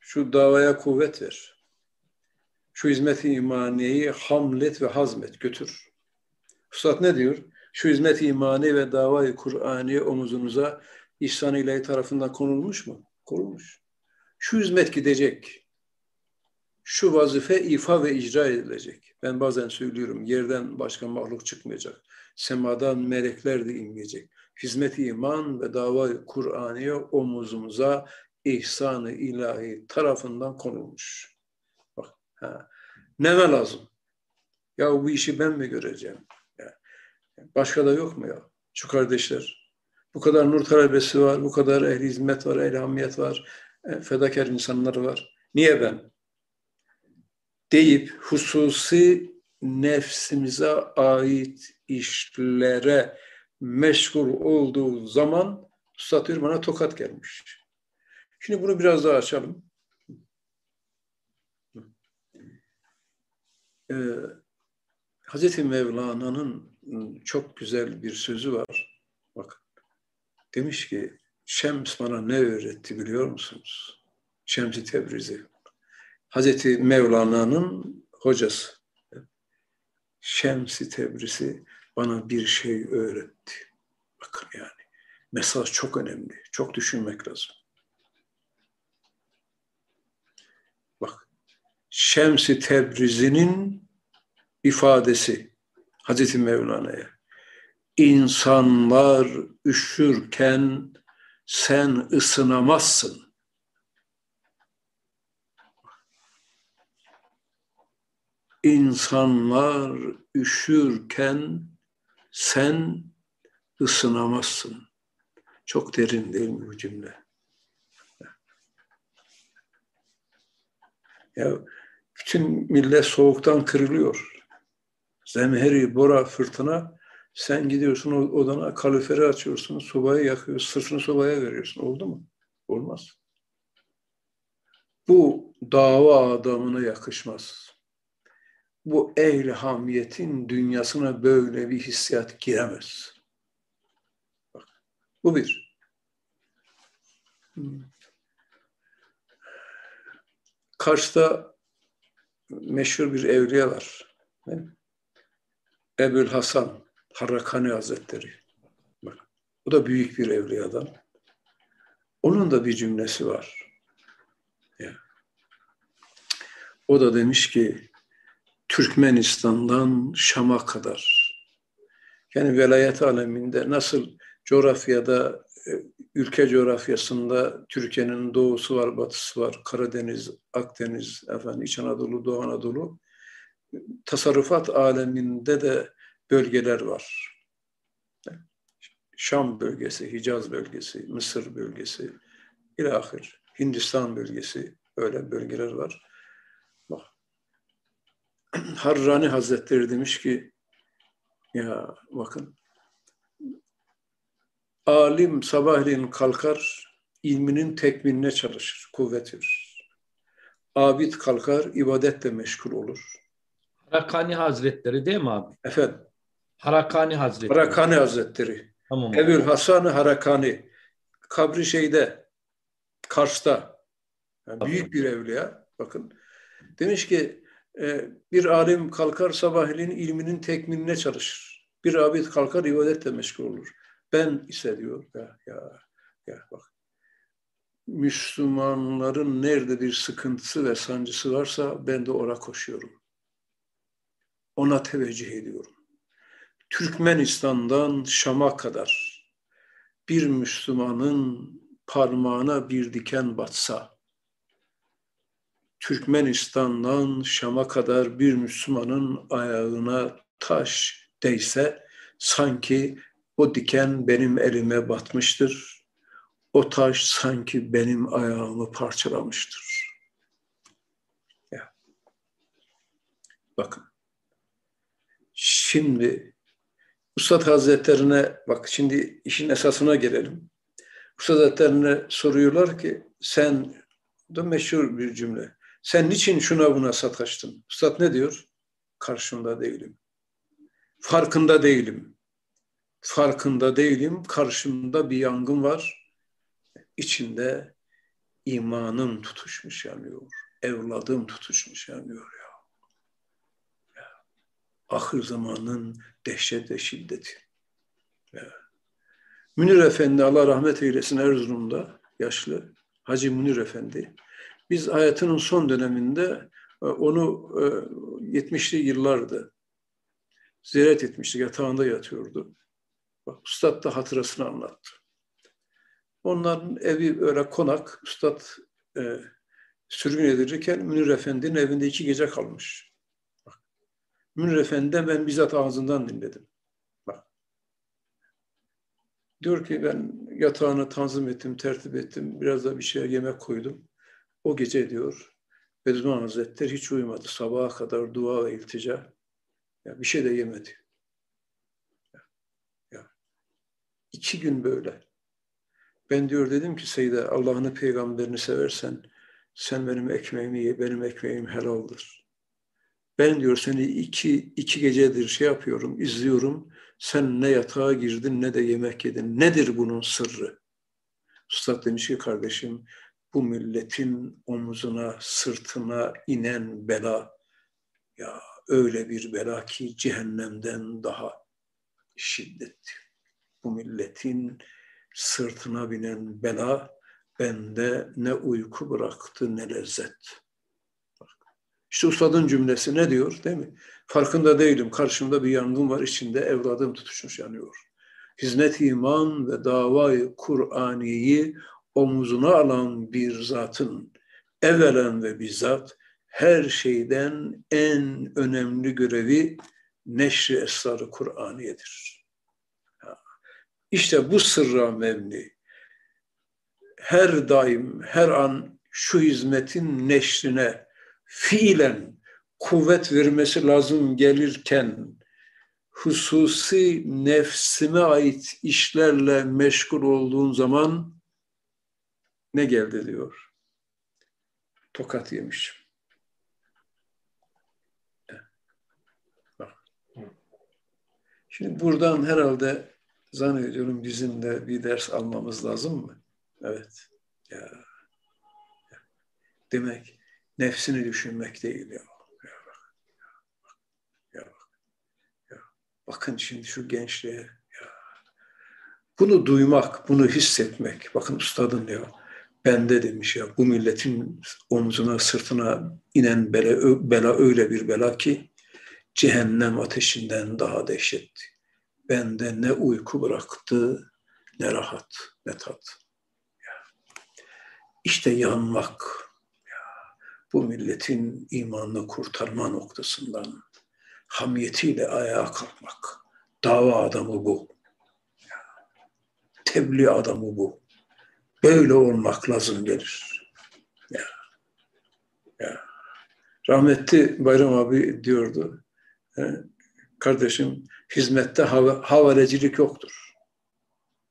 şu davaya kuvvet ver. Şu hizmeti imaniyeyi hamlet ve hazmet, götür. Üstad ne diyor? Şu hizmet imani ve davayı Kur'an'ı omuzunuza İhsan ilahi tarafından konulmuş mu? Konulmuş. Şu hizmet gidecek. Şu vazife ifa ve icra edilecek. Ben bazen söylüyorum yerden başka mahluk çıkmayacak. Semadan melekler de inmeyecek. Hizmet iman ve dava Kur'an'ı omuzumuza ihsanı ilahi tarafından konulmuş. Bak, ha. Neme lazım? Ya bu işi ben mi göreceğim? Ya. Başka da yok mu ya? Şu kardeşler, bu kadar nur talebesi var, bu kadar ehli hizmet var, ehli var, e, fedakar insanlar var. Niye ben? deyip hususi nefsimize ait işlere meşgul olduğu zaman Üstad bana tokat gelmiş. Şimdi bunu biraz daha açalım. Ee, Hazreti Mevlana'nın çok güzel bir sözü var. Demiş ki Şems bana ne öğretti biliyor musunuz? Şems-i Tebrizi. Hazreti Mevlana'nın hocası. Şems-i Tebrizi bana bir şey öğretti. Bakın yani mesaj çok önemli. Çok düşünmek lazım. Bak Şems-i Tebrizi'nin ifadesi Hazreti Mevlana'ya. İnsanlar üşürken sen ısınamazsın. İnsanlar üşürken sen ısınamazsın. Çok derin değil mi bu cümle? Ya bütün millet soğuktan kırılıyor. Zemheri, bora, fırtına sen gidiyorsun odana kaloriferi açıyorsun, sobayı yakıyorsun, sırtını sobaya veriyorsun. Oldu mu? Olmaz. Bu dava adamına yakışmaz. Bu ehli dünyasına böyle bir hissiyat giremez. Bak, bu bir. Hmm. Kars'ta meşhur bir evliya var. Ebul Hasan Harakani Hazretleri. Bak, o da büyük bir evliyadan. Onun da bir cümlesi var. Ya. O da demiş ki Türkmenistan'dan Şam'a kadar yani velayet aleminde nasıl coğrafyada e, ülke coğrafyasında Türkiye'nin doğusu var, batısı var, Karadeniz, Akdeniz, efendim İç Anadolu, Doğu Anadolu. Tasarrufat aleminde de bölgeler var. Şam bölgesi, Hicaz bölgesi, Mısır bölgesi, ilahir, Hindistan bölgesi, öyle bölgeler var. Bak. Harrani Hazretleri demiş ki, ya bakın, alim sabahleyin kalkar, ilminin tekminine çalışır, kuvvet verir. Abid kalkar, ibadetle meşgul olur. Harakani Hazretleri değil mi abi? Efendim? Harakani Hazretleri. Harakani Hazretleri. Tamam. Ebul Hasan Harakani. Kabri şeyde, Kars'ta. Yani büyük bir evliya. Bakın. Demiş ki e, bir alim kalkar sabahleyin ilminin tekminine çalışır. Bir abid kalkar ibadetle meşgul olur. Ben ise diyor ya ya ya bak Müslümanların nerede bir sıkıntısı ve sancısı varsa ben de ona koşuyorum. Ona teveccüh ediyorum. Türkmenistan'dan Şam'a kadar bir Müslümanın parmağına bir diken batsa, Türkmenistan'dan Şam'a kadar bir Müslümanın ayağına taş değse, sanki o diken benim elime batmıştır. O taş sanki benim ayağımı parçalamıştır. Ya. Bakın. Şimdi Ustad Hazretlerine bak şimdi işin esasına gelelim. Ustad Hazretlerine soruyorlar ki sen da meşhur bir cümle. Sen niçin şuna buna sataştın? Ustad ne diyor? Karşında değilim. Farkında değilim. Farkında değilim. Karşımda bir yangın var. İçinde imanım tutuşmuş yanıyor. Evladım tutuşmuş yanıyor ya. ya. Ahir zamanın dehşet ve şiddeti. Münir Efendi Allah rahmet eylesin Erzurum'da yaşlı Hacı Münir Efendi. Biz hayatının son döneminde e, onu 70'li e, yıllardı ziyaret etmiştik. Yatağında yatıyordu. Bak, Üstad da hatırasını anlattı. Onların evi öyle konak. Üstad e, sürgün edilirken Münir Efendi'nin evinde iki gece kalmış. Münir Efendi'den ben bizzat ağzından dinledim. Bak. Diyor ki ben yatağını tanzim ettim, tertip ettim. Biraz da bir şey yemek koydum. O gece diyor Bediüzzaman Hazretleri hiç uyumadı. Sabaha kadar dua ve iltica. Ya bir şey de yemedi. Ya, ya. İki gün böyle. Ben diyor dedim ki Seyyide Allah'ını peygamberini seversen sen benim ekmeğimi ye, benim ekmeğim helaldir. Ben diyor seni iki, iki gecedir şey yapıyorum, izliyorum. Sen ne yatağa girdin ne de yemek yedin. Nedir bunun sırrı? Üstad demiş ki kardeşim bu milletin omuzuna, sırtına inen bela ya öyle bir bela ki cehennemden daha şiddetli. Bu milletin sırtına binen bela bende ne uyku bıraktı ne lezzet. İşte ustadın cümlesi ne diyor değil mi? Farkında değilim. Karşımda bir yangın var. içinde evladım tutuşmuş yanıyor. Hizmet iman ve davayı Kur'ani'yi omuzuna alan bir zatın evvelen ve bizzat her şeyden en önemli görevi neşri esrarı Kur'aniyedir. İşte bu sırra mevni her daim, her an şu hizmetin neşrine fiilen kuvvet vermesi lazım gelirken hususi nefsime ait işlerle meşgul olduğun zaman ne geldi diyor. Tokat yemiş. Şimdi buradan herhalde zannediyorum bizim de bir ders almamız lazım mı? Evet. Ya. Demek nefsini düşünmek değil ya. Ya bak. Ya bak. Ya. Bakın şimdi şu gençliğe ya. Bunu duymak, bunu hissetmek. Bakın ustadın diyor. Bende demiş ya bu milletin omzuna, sırtına inen bela, bela öyle bir bela ki cehennem ateşinden daha dehşetli. Bende ne uyku bıraktı, ne rahat, ne tat. İşte yanmak, bu milletin imanını kurtarma noktasından hamiyetiyle ayağa kalkmak. Dava adamı bu. Tebliğ adamı bu. Böyle olmak lazım gelir. Ya. Ya. Rahmetli Bayram abi diyordu. Kardeşim hizmette hav havalecilik yoktur.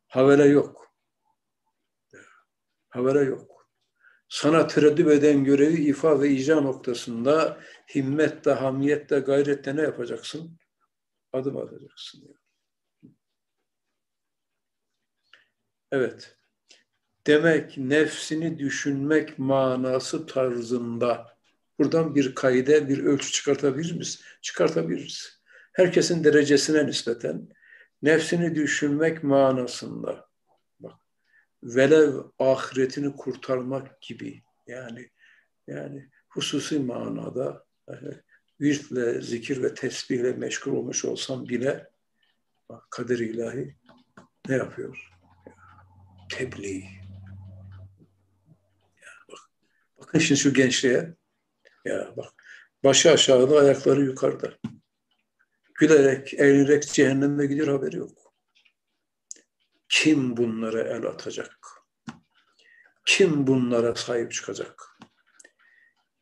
Havale yok. Havale yok sana tereddüt eden görevi ifa ve icra noktasında himmetle, hamiyetle, gayretle ne yapacaksın? Adım atacaksın. Evet. Demek nefsini düşünmek manası tarzında buradan bir kaide, bir ölçü çıkartabilir miyiz? Çıkartabiliriz. Herkesin derecesine nispeten nefsini düşünmek manasında velev ahiretini kurtarmak gibi yani yani hususi manada virtle, zikir ve tesbihle meşgul olmuş olsam bile bak, kader ilahi ne yapıyor? Tebliğ. Ya bak, bakın şimdi şu gençliğe ya bak başı aşağıda ayakları yukarıda. Gülerek, eğlenerek cehenneme gidiyor haberi yok. Kim bunlara el atacak? Kim bunlara sahip çıkacak?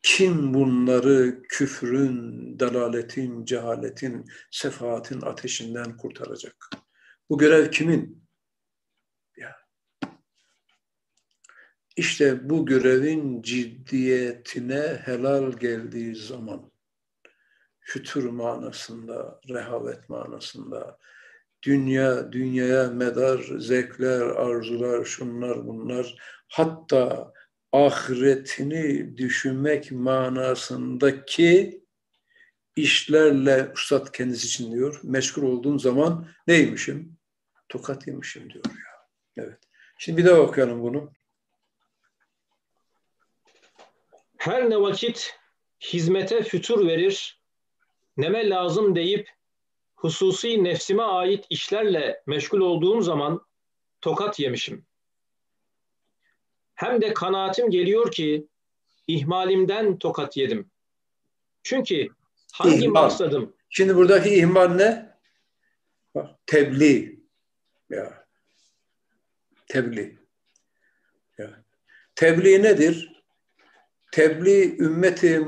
Kim bunları küfrün, dalaletin, cehaletin, sefaatin ateşinden kurtaracak? Bu görev kimin? Ya. İşte bu görevin ciddiyetine helal geldiği zaman fütür manasında, rehavet manasında, dünya, dünyaya medar zevkler, arzular, şunlar bunlar, hatta ahiretini düşünmek manasındaki işlerle Üstad kendisi için diyor, meşgul olduğum zaman neymişim? Tokat yemişim diyor ya. Evet. Şimdi bir daha okuyalım bunu. Her ne vakit hizmete fütur verir, neme lazım deyip hususi nefsime ait işlerle meşgul olduğum zaman tokat yemişim. Hem de kanaatim geliyor ki ihmalimden tokat yedim. Çünkü hangi ihmal. maksadım? Şimdi buradaki ihmal ne? Tebliğ. Ya. Tebliğ. Ya. Tebliğ nedir? tebliğ ümmeti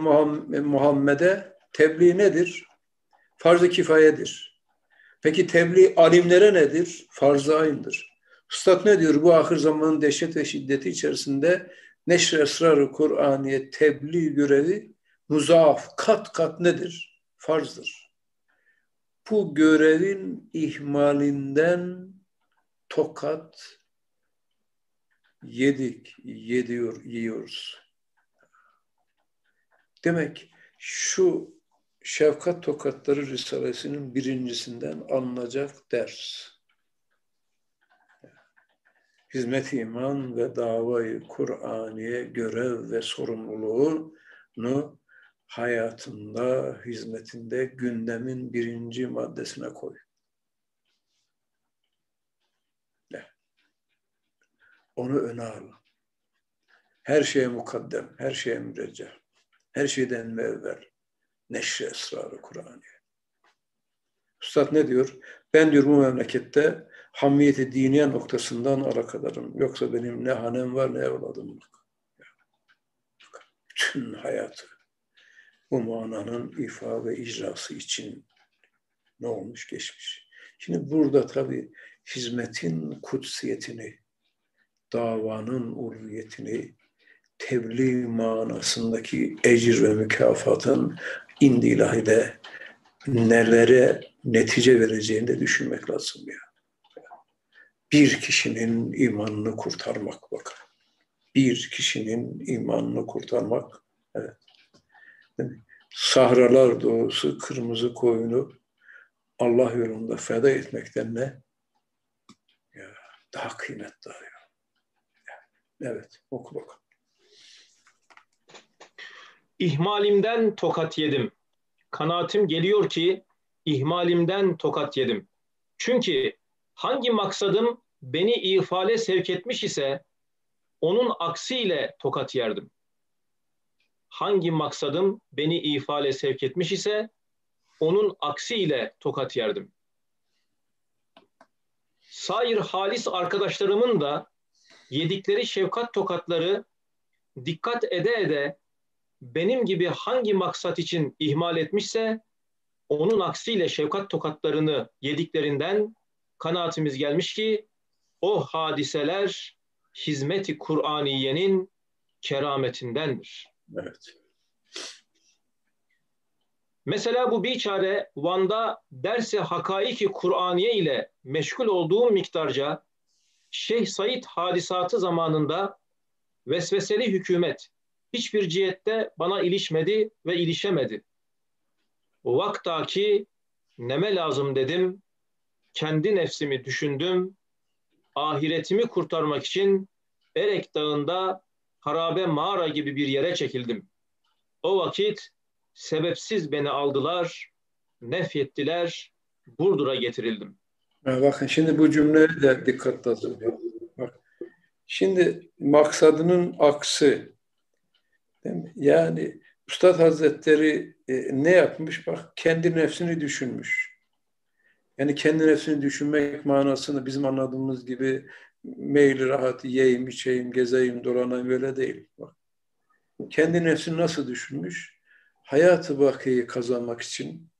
Muhammed'e tebliğ nedir? Farz-ı kifayedir. Peki tebliğ alimlere nedir? Farz-ı aynıdır. Üstad ne diyor? Bu ahir zamanın dehşet ve şiddeti içerisinde neşr esrarı Kur'aniye tebliğ görevi muzaaf, kat kat nedir? Farzdır. Bu görevin ihmalinden tokat yedik, yediyor, yiyoruz. Demek şu Şefkat Tokatları Risalesi'nin birincisinden alınacak ders. Hizmet iman ve davayı Kur'aniye görev ve sorumluluğunu hayatında, hizmetinde gündemin birinci maddesine koy. Onu öne al. Her şeye mukaddem, her şeye mürecceh. Her şeyden evvel neşre esrarı Kur'an'ı. Üstad ne diyor? Ben diyor bu memlekette hamiyeti diniye noktasından alakadarım. Yoksa benim ne hanem var ne evladım yok. Bütün hayatı bu mananın ifa ve icrası için ne olmuş geçmiş. Şimdi burada tabii hizmetin kutsiyetini, davanın ulviyetini, tebliğ manasındaki ecir ve mükafatın indi ilahide nelere netice vereceğini de düşünmek lazım ya. Bir kişinin imanını kurtarmak bakın. Bir kişinin imanını kurtarmak. Evet. Sahralar doğusu kırmızı koyunu Allah yolunda feda etmekten ne? Ya, daha kıymetli. Ya. Evet, oku bakalım. İhmalimden tokat yedim. Kanaatim geliyor ki ihmalimden tokat yedim. Çünkü hangi maksadım beni ifale sevk etmiş ise onun aksiyle tokat yerdim. Hangi maksadım beni ifale sevk etmiş ise onun aksiyle tokat yerdim. Sair halis arkadaşlarımın da yedikleri şefkat tokatları dikkat ede ede benim gibi hangi maksat için ihmal etmişse onun aksiyle şefkat tokatlarını yediklerinden kanaatimiz gelmiş ki o hadiseler hizmeti Kur'aniyenin kerametindendir. Evet. Mesela bu biçare Van'da dersi hakaiki Kur'aniye ile meşgul olduğum miktarca Şeyh Said hadisatı zamanında vesveseli hükümet hiçbir cihette bana ilişmedi ve ilişemedi. O vaktaki neme lazım dedim, kendi nefsimi düşündüm, ahiretimi kurtarmak için Erek Dağı'nda harabe mağara gibi bir yere çekildim. O vakit sebepsiz beni aldılar, nefyettiler, Burdur'a getirildim. bakın şimdi bu cümleye de dikkat lazım. Bak, şimdi maksadının aksi Değil mi? Yani Üstad Hazretleri e, ne yapmış? Bak kendi nefsini düşünmüş. Yani kendi nefsini düşünmek manasını bizim anladığımız gibi meyli rahat yiyeyim, içeyim, gezeyim, dolanayım böyle değil. Bak. Kendi nefsini nasıl düşünmüş? Hayatı bakiyi kazanmak için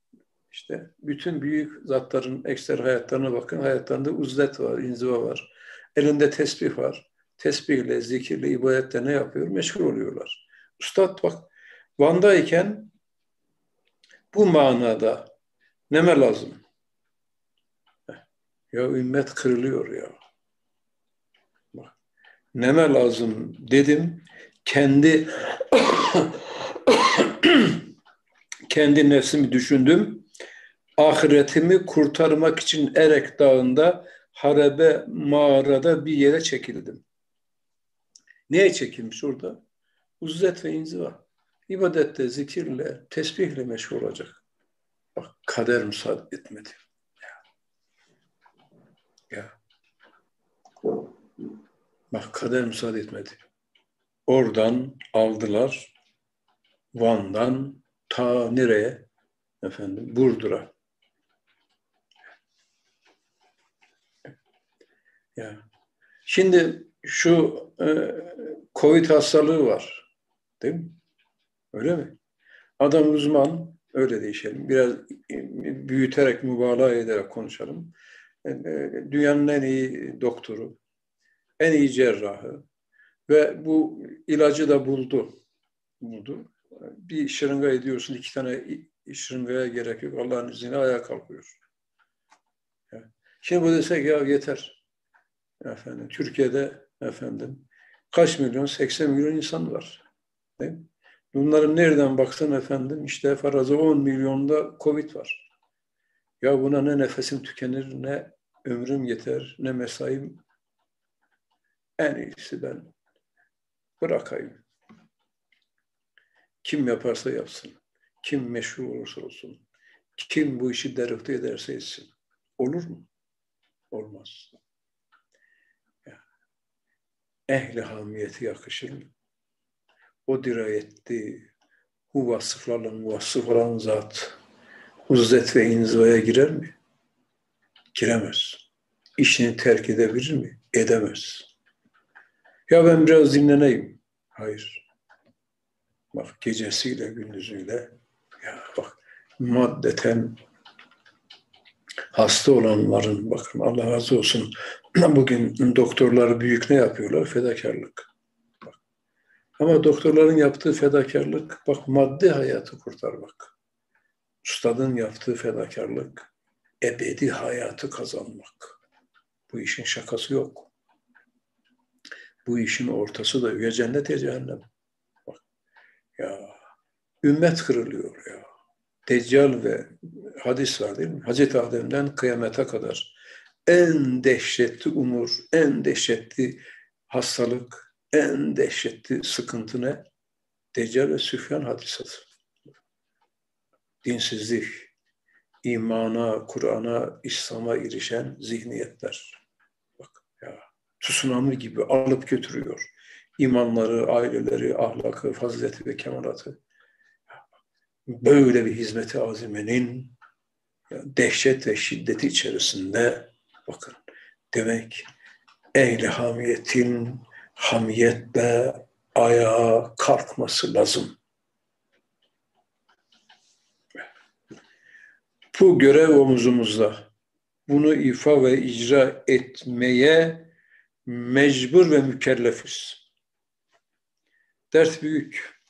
işte bütün büyük zatların ekstra hayatlarına bakın. Hayatlarında uzlet var, inziva var. Elinde tesbih var. Tesbihle, zikirle, ibadetle ne yapıyor? Meşgul oluyorlar. Üstad bak Van'dayken bu manada neme lazım? Ya ümmet kırılıyor ya. Bak, neme lazım dedim. Kendi kendi nefsimi düşündüm. Ahiretimi kurtarmak için Erek Dağı'nda harabe mağarada bir yere çekildim. Neye çekilmiş orada? Uzzet ve inziva. İbadette, zikirle, tesbihle meşgul olacak. Bak kader müsaade etmedi. Ya. ya. Bak kader müsaade etmedi. Oradan aldılar Van'dan ta nereye? Efendim Burdur'a. Ya. Şimdi şu e, Covid hastalığı var. Değil mi? Öyle mi? Adam uzman, öyle değişelim. Biraz büyüterek, mübalağa ederek konuşalım. E, dünyanın en iyi doktoru, en iyi cerrahı ve bu ilacı da buldu. Buldu. Bir şırınga ediyorsun, iki tane şırıngaya gerek yok. Allah'ın izniyle ayağa kalkıyor. Şimdi bu desek ya yeter. Efendim, Türkiye'de efendim kaç milyon? 80 milyon insan var. Bunların nereden baksan efendim işte farazı 10 milyonda Covid var. Ya buna ne nefesim tükenir, ne ömrüm yeter, ne mesaim. En iyisi ben bırakayım. Kim yaparsa yapsın. Kim meşhur olursa olsun. Kim bu işi derifte ederse etsin. Olur mu? Olmaz. Ehli hamiyeti yakışır mı? O dirayetli, bu vasıflarla muvassıf olan zat uzzet ve inzivaya girer mi? Giremez. İşini terk edebilir mi? Edemez. Ya ben biraz dinleneyim. Hayır. Bak gecesiyle gündüzüyle ya bak maddeten hasta olanların bakın Allah razı olsun bugün doktorlar büyük ne yapıyorlar? Fedakarlık. Ama doktorların yaptığı fedakarlık bak maddi hayatı kurtarmak. Ustadın yaptığı fedakarlık ebedi hayatı kazanmak. Bu işin şakası yok. Bu işin ortası da ya cennet ya cehennem. Bak ya ümmet kırılıyor ya. Deccal ve hadis var değil mi? Hazreti Adem'den kıyamete kadar en dehşetli umur, en dehşetli hastalık, en dehşetli sıkıntı ne? Deccal ve Süfyan hadisatı. Dinsizlik, imana, Kur'an'a, İslam'a erişen zihniyetler. Bak ya, tsunami gibi alıp götürüyor. İmanları, aileleri, ahlakı, fazileti ve kemalatı. Böyle bir hizmeti azimenin dehşet ve şiddeti içerisinde bakın demek ehli hamiyetin hamiyetle ayağa kalkması lazım. Bu görev omuzumuzda. Bunu ifa ve icra etmeye mecbur ve mükellefiz. Dert büyük.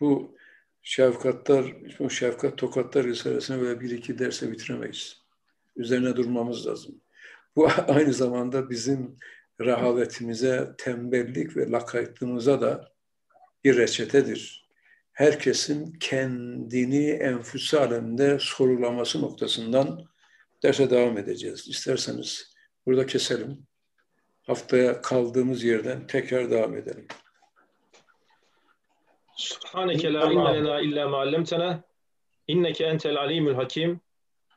Bu şefkatler, bu şefkat tokatlar risalesini böyle bir iki derse bitiremeyiz. Üzerine durmamız lazım. Bu aynı zamanda bizim rahavetimize, tembellik ve lakaytlığımıza da bir reçetedir. Herkesin kendini enfüs alemde sorulaması noktasından derse devam edeceğiz. İsterseniz burada keselim. Haftaya kaldığımız yerden tekrar devam edelim. Subhaneke la ilme lena illa ma allamtana inneke entel alimul hakim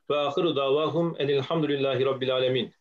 ve ahiru davahum enilhamdülillahi rabbil alemin.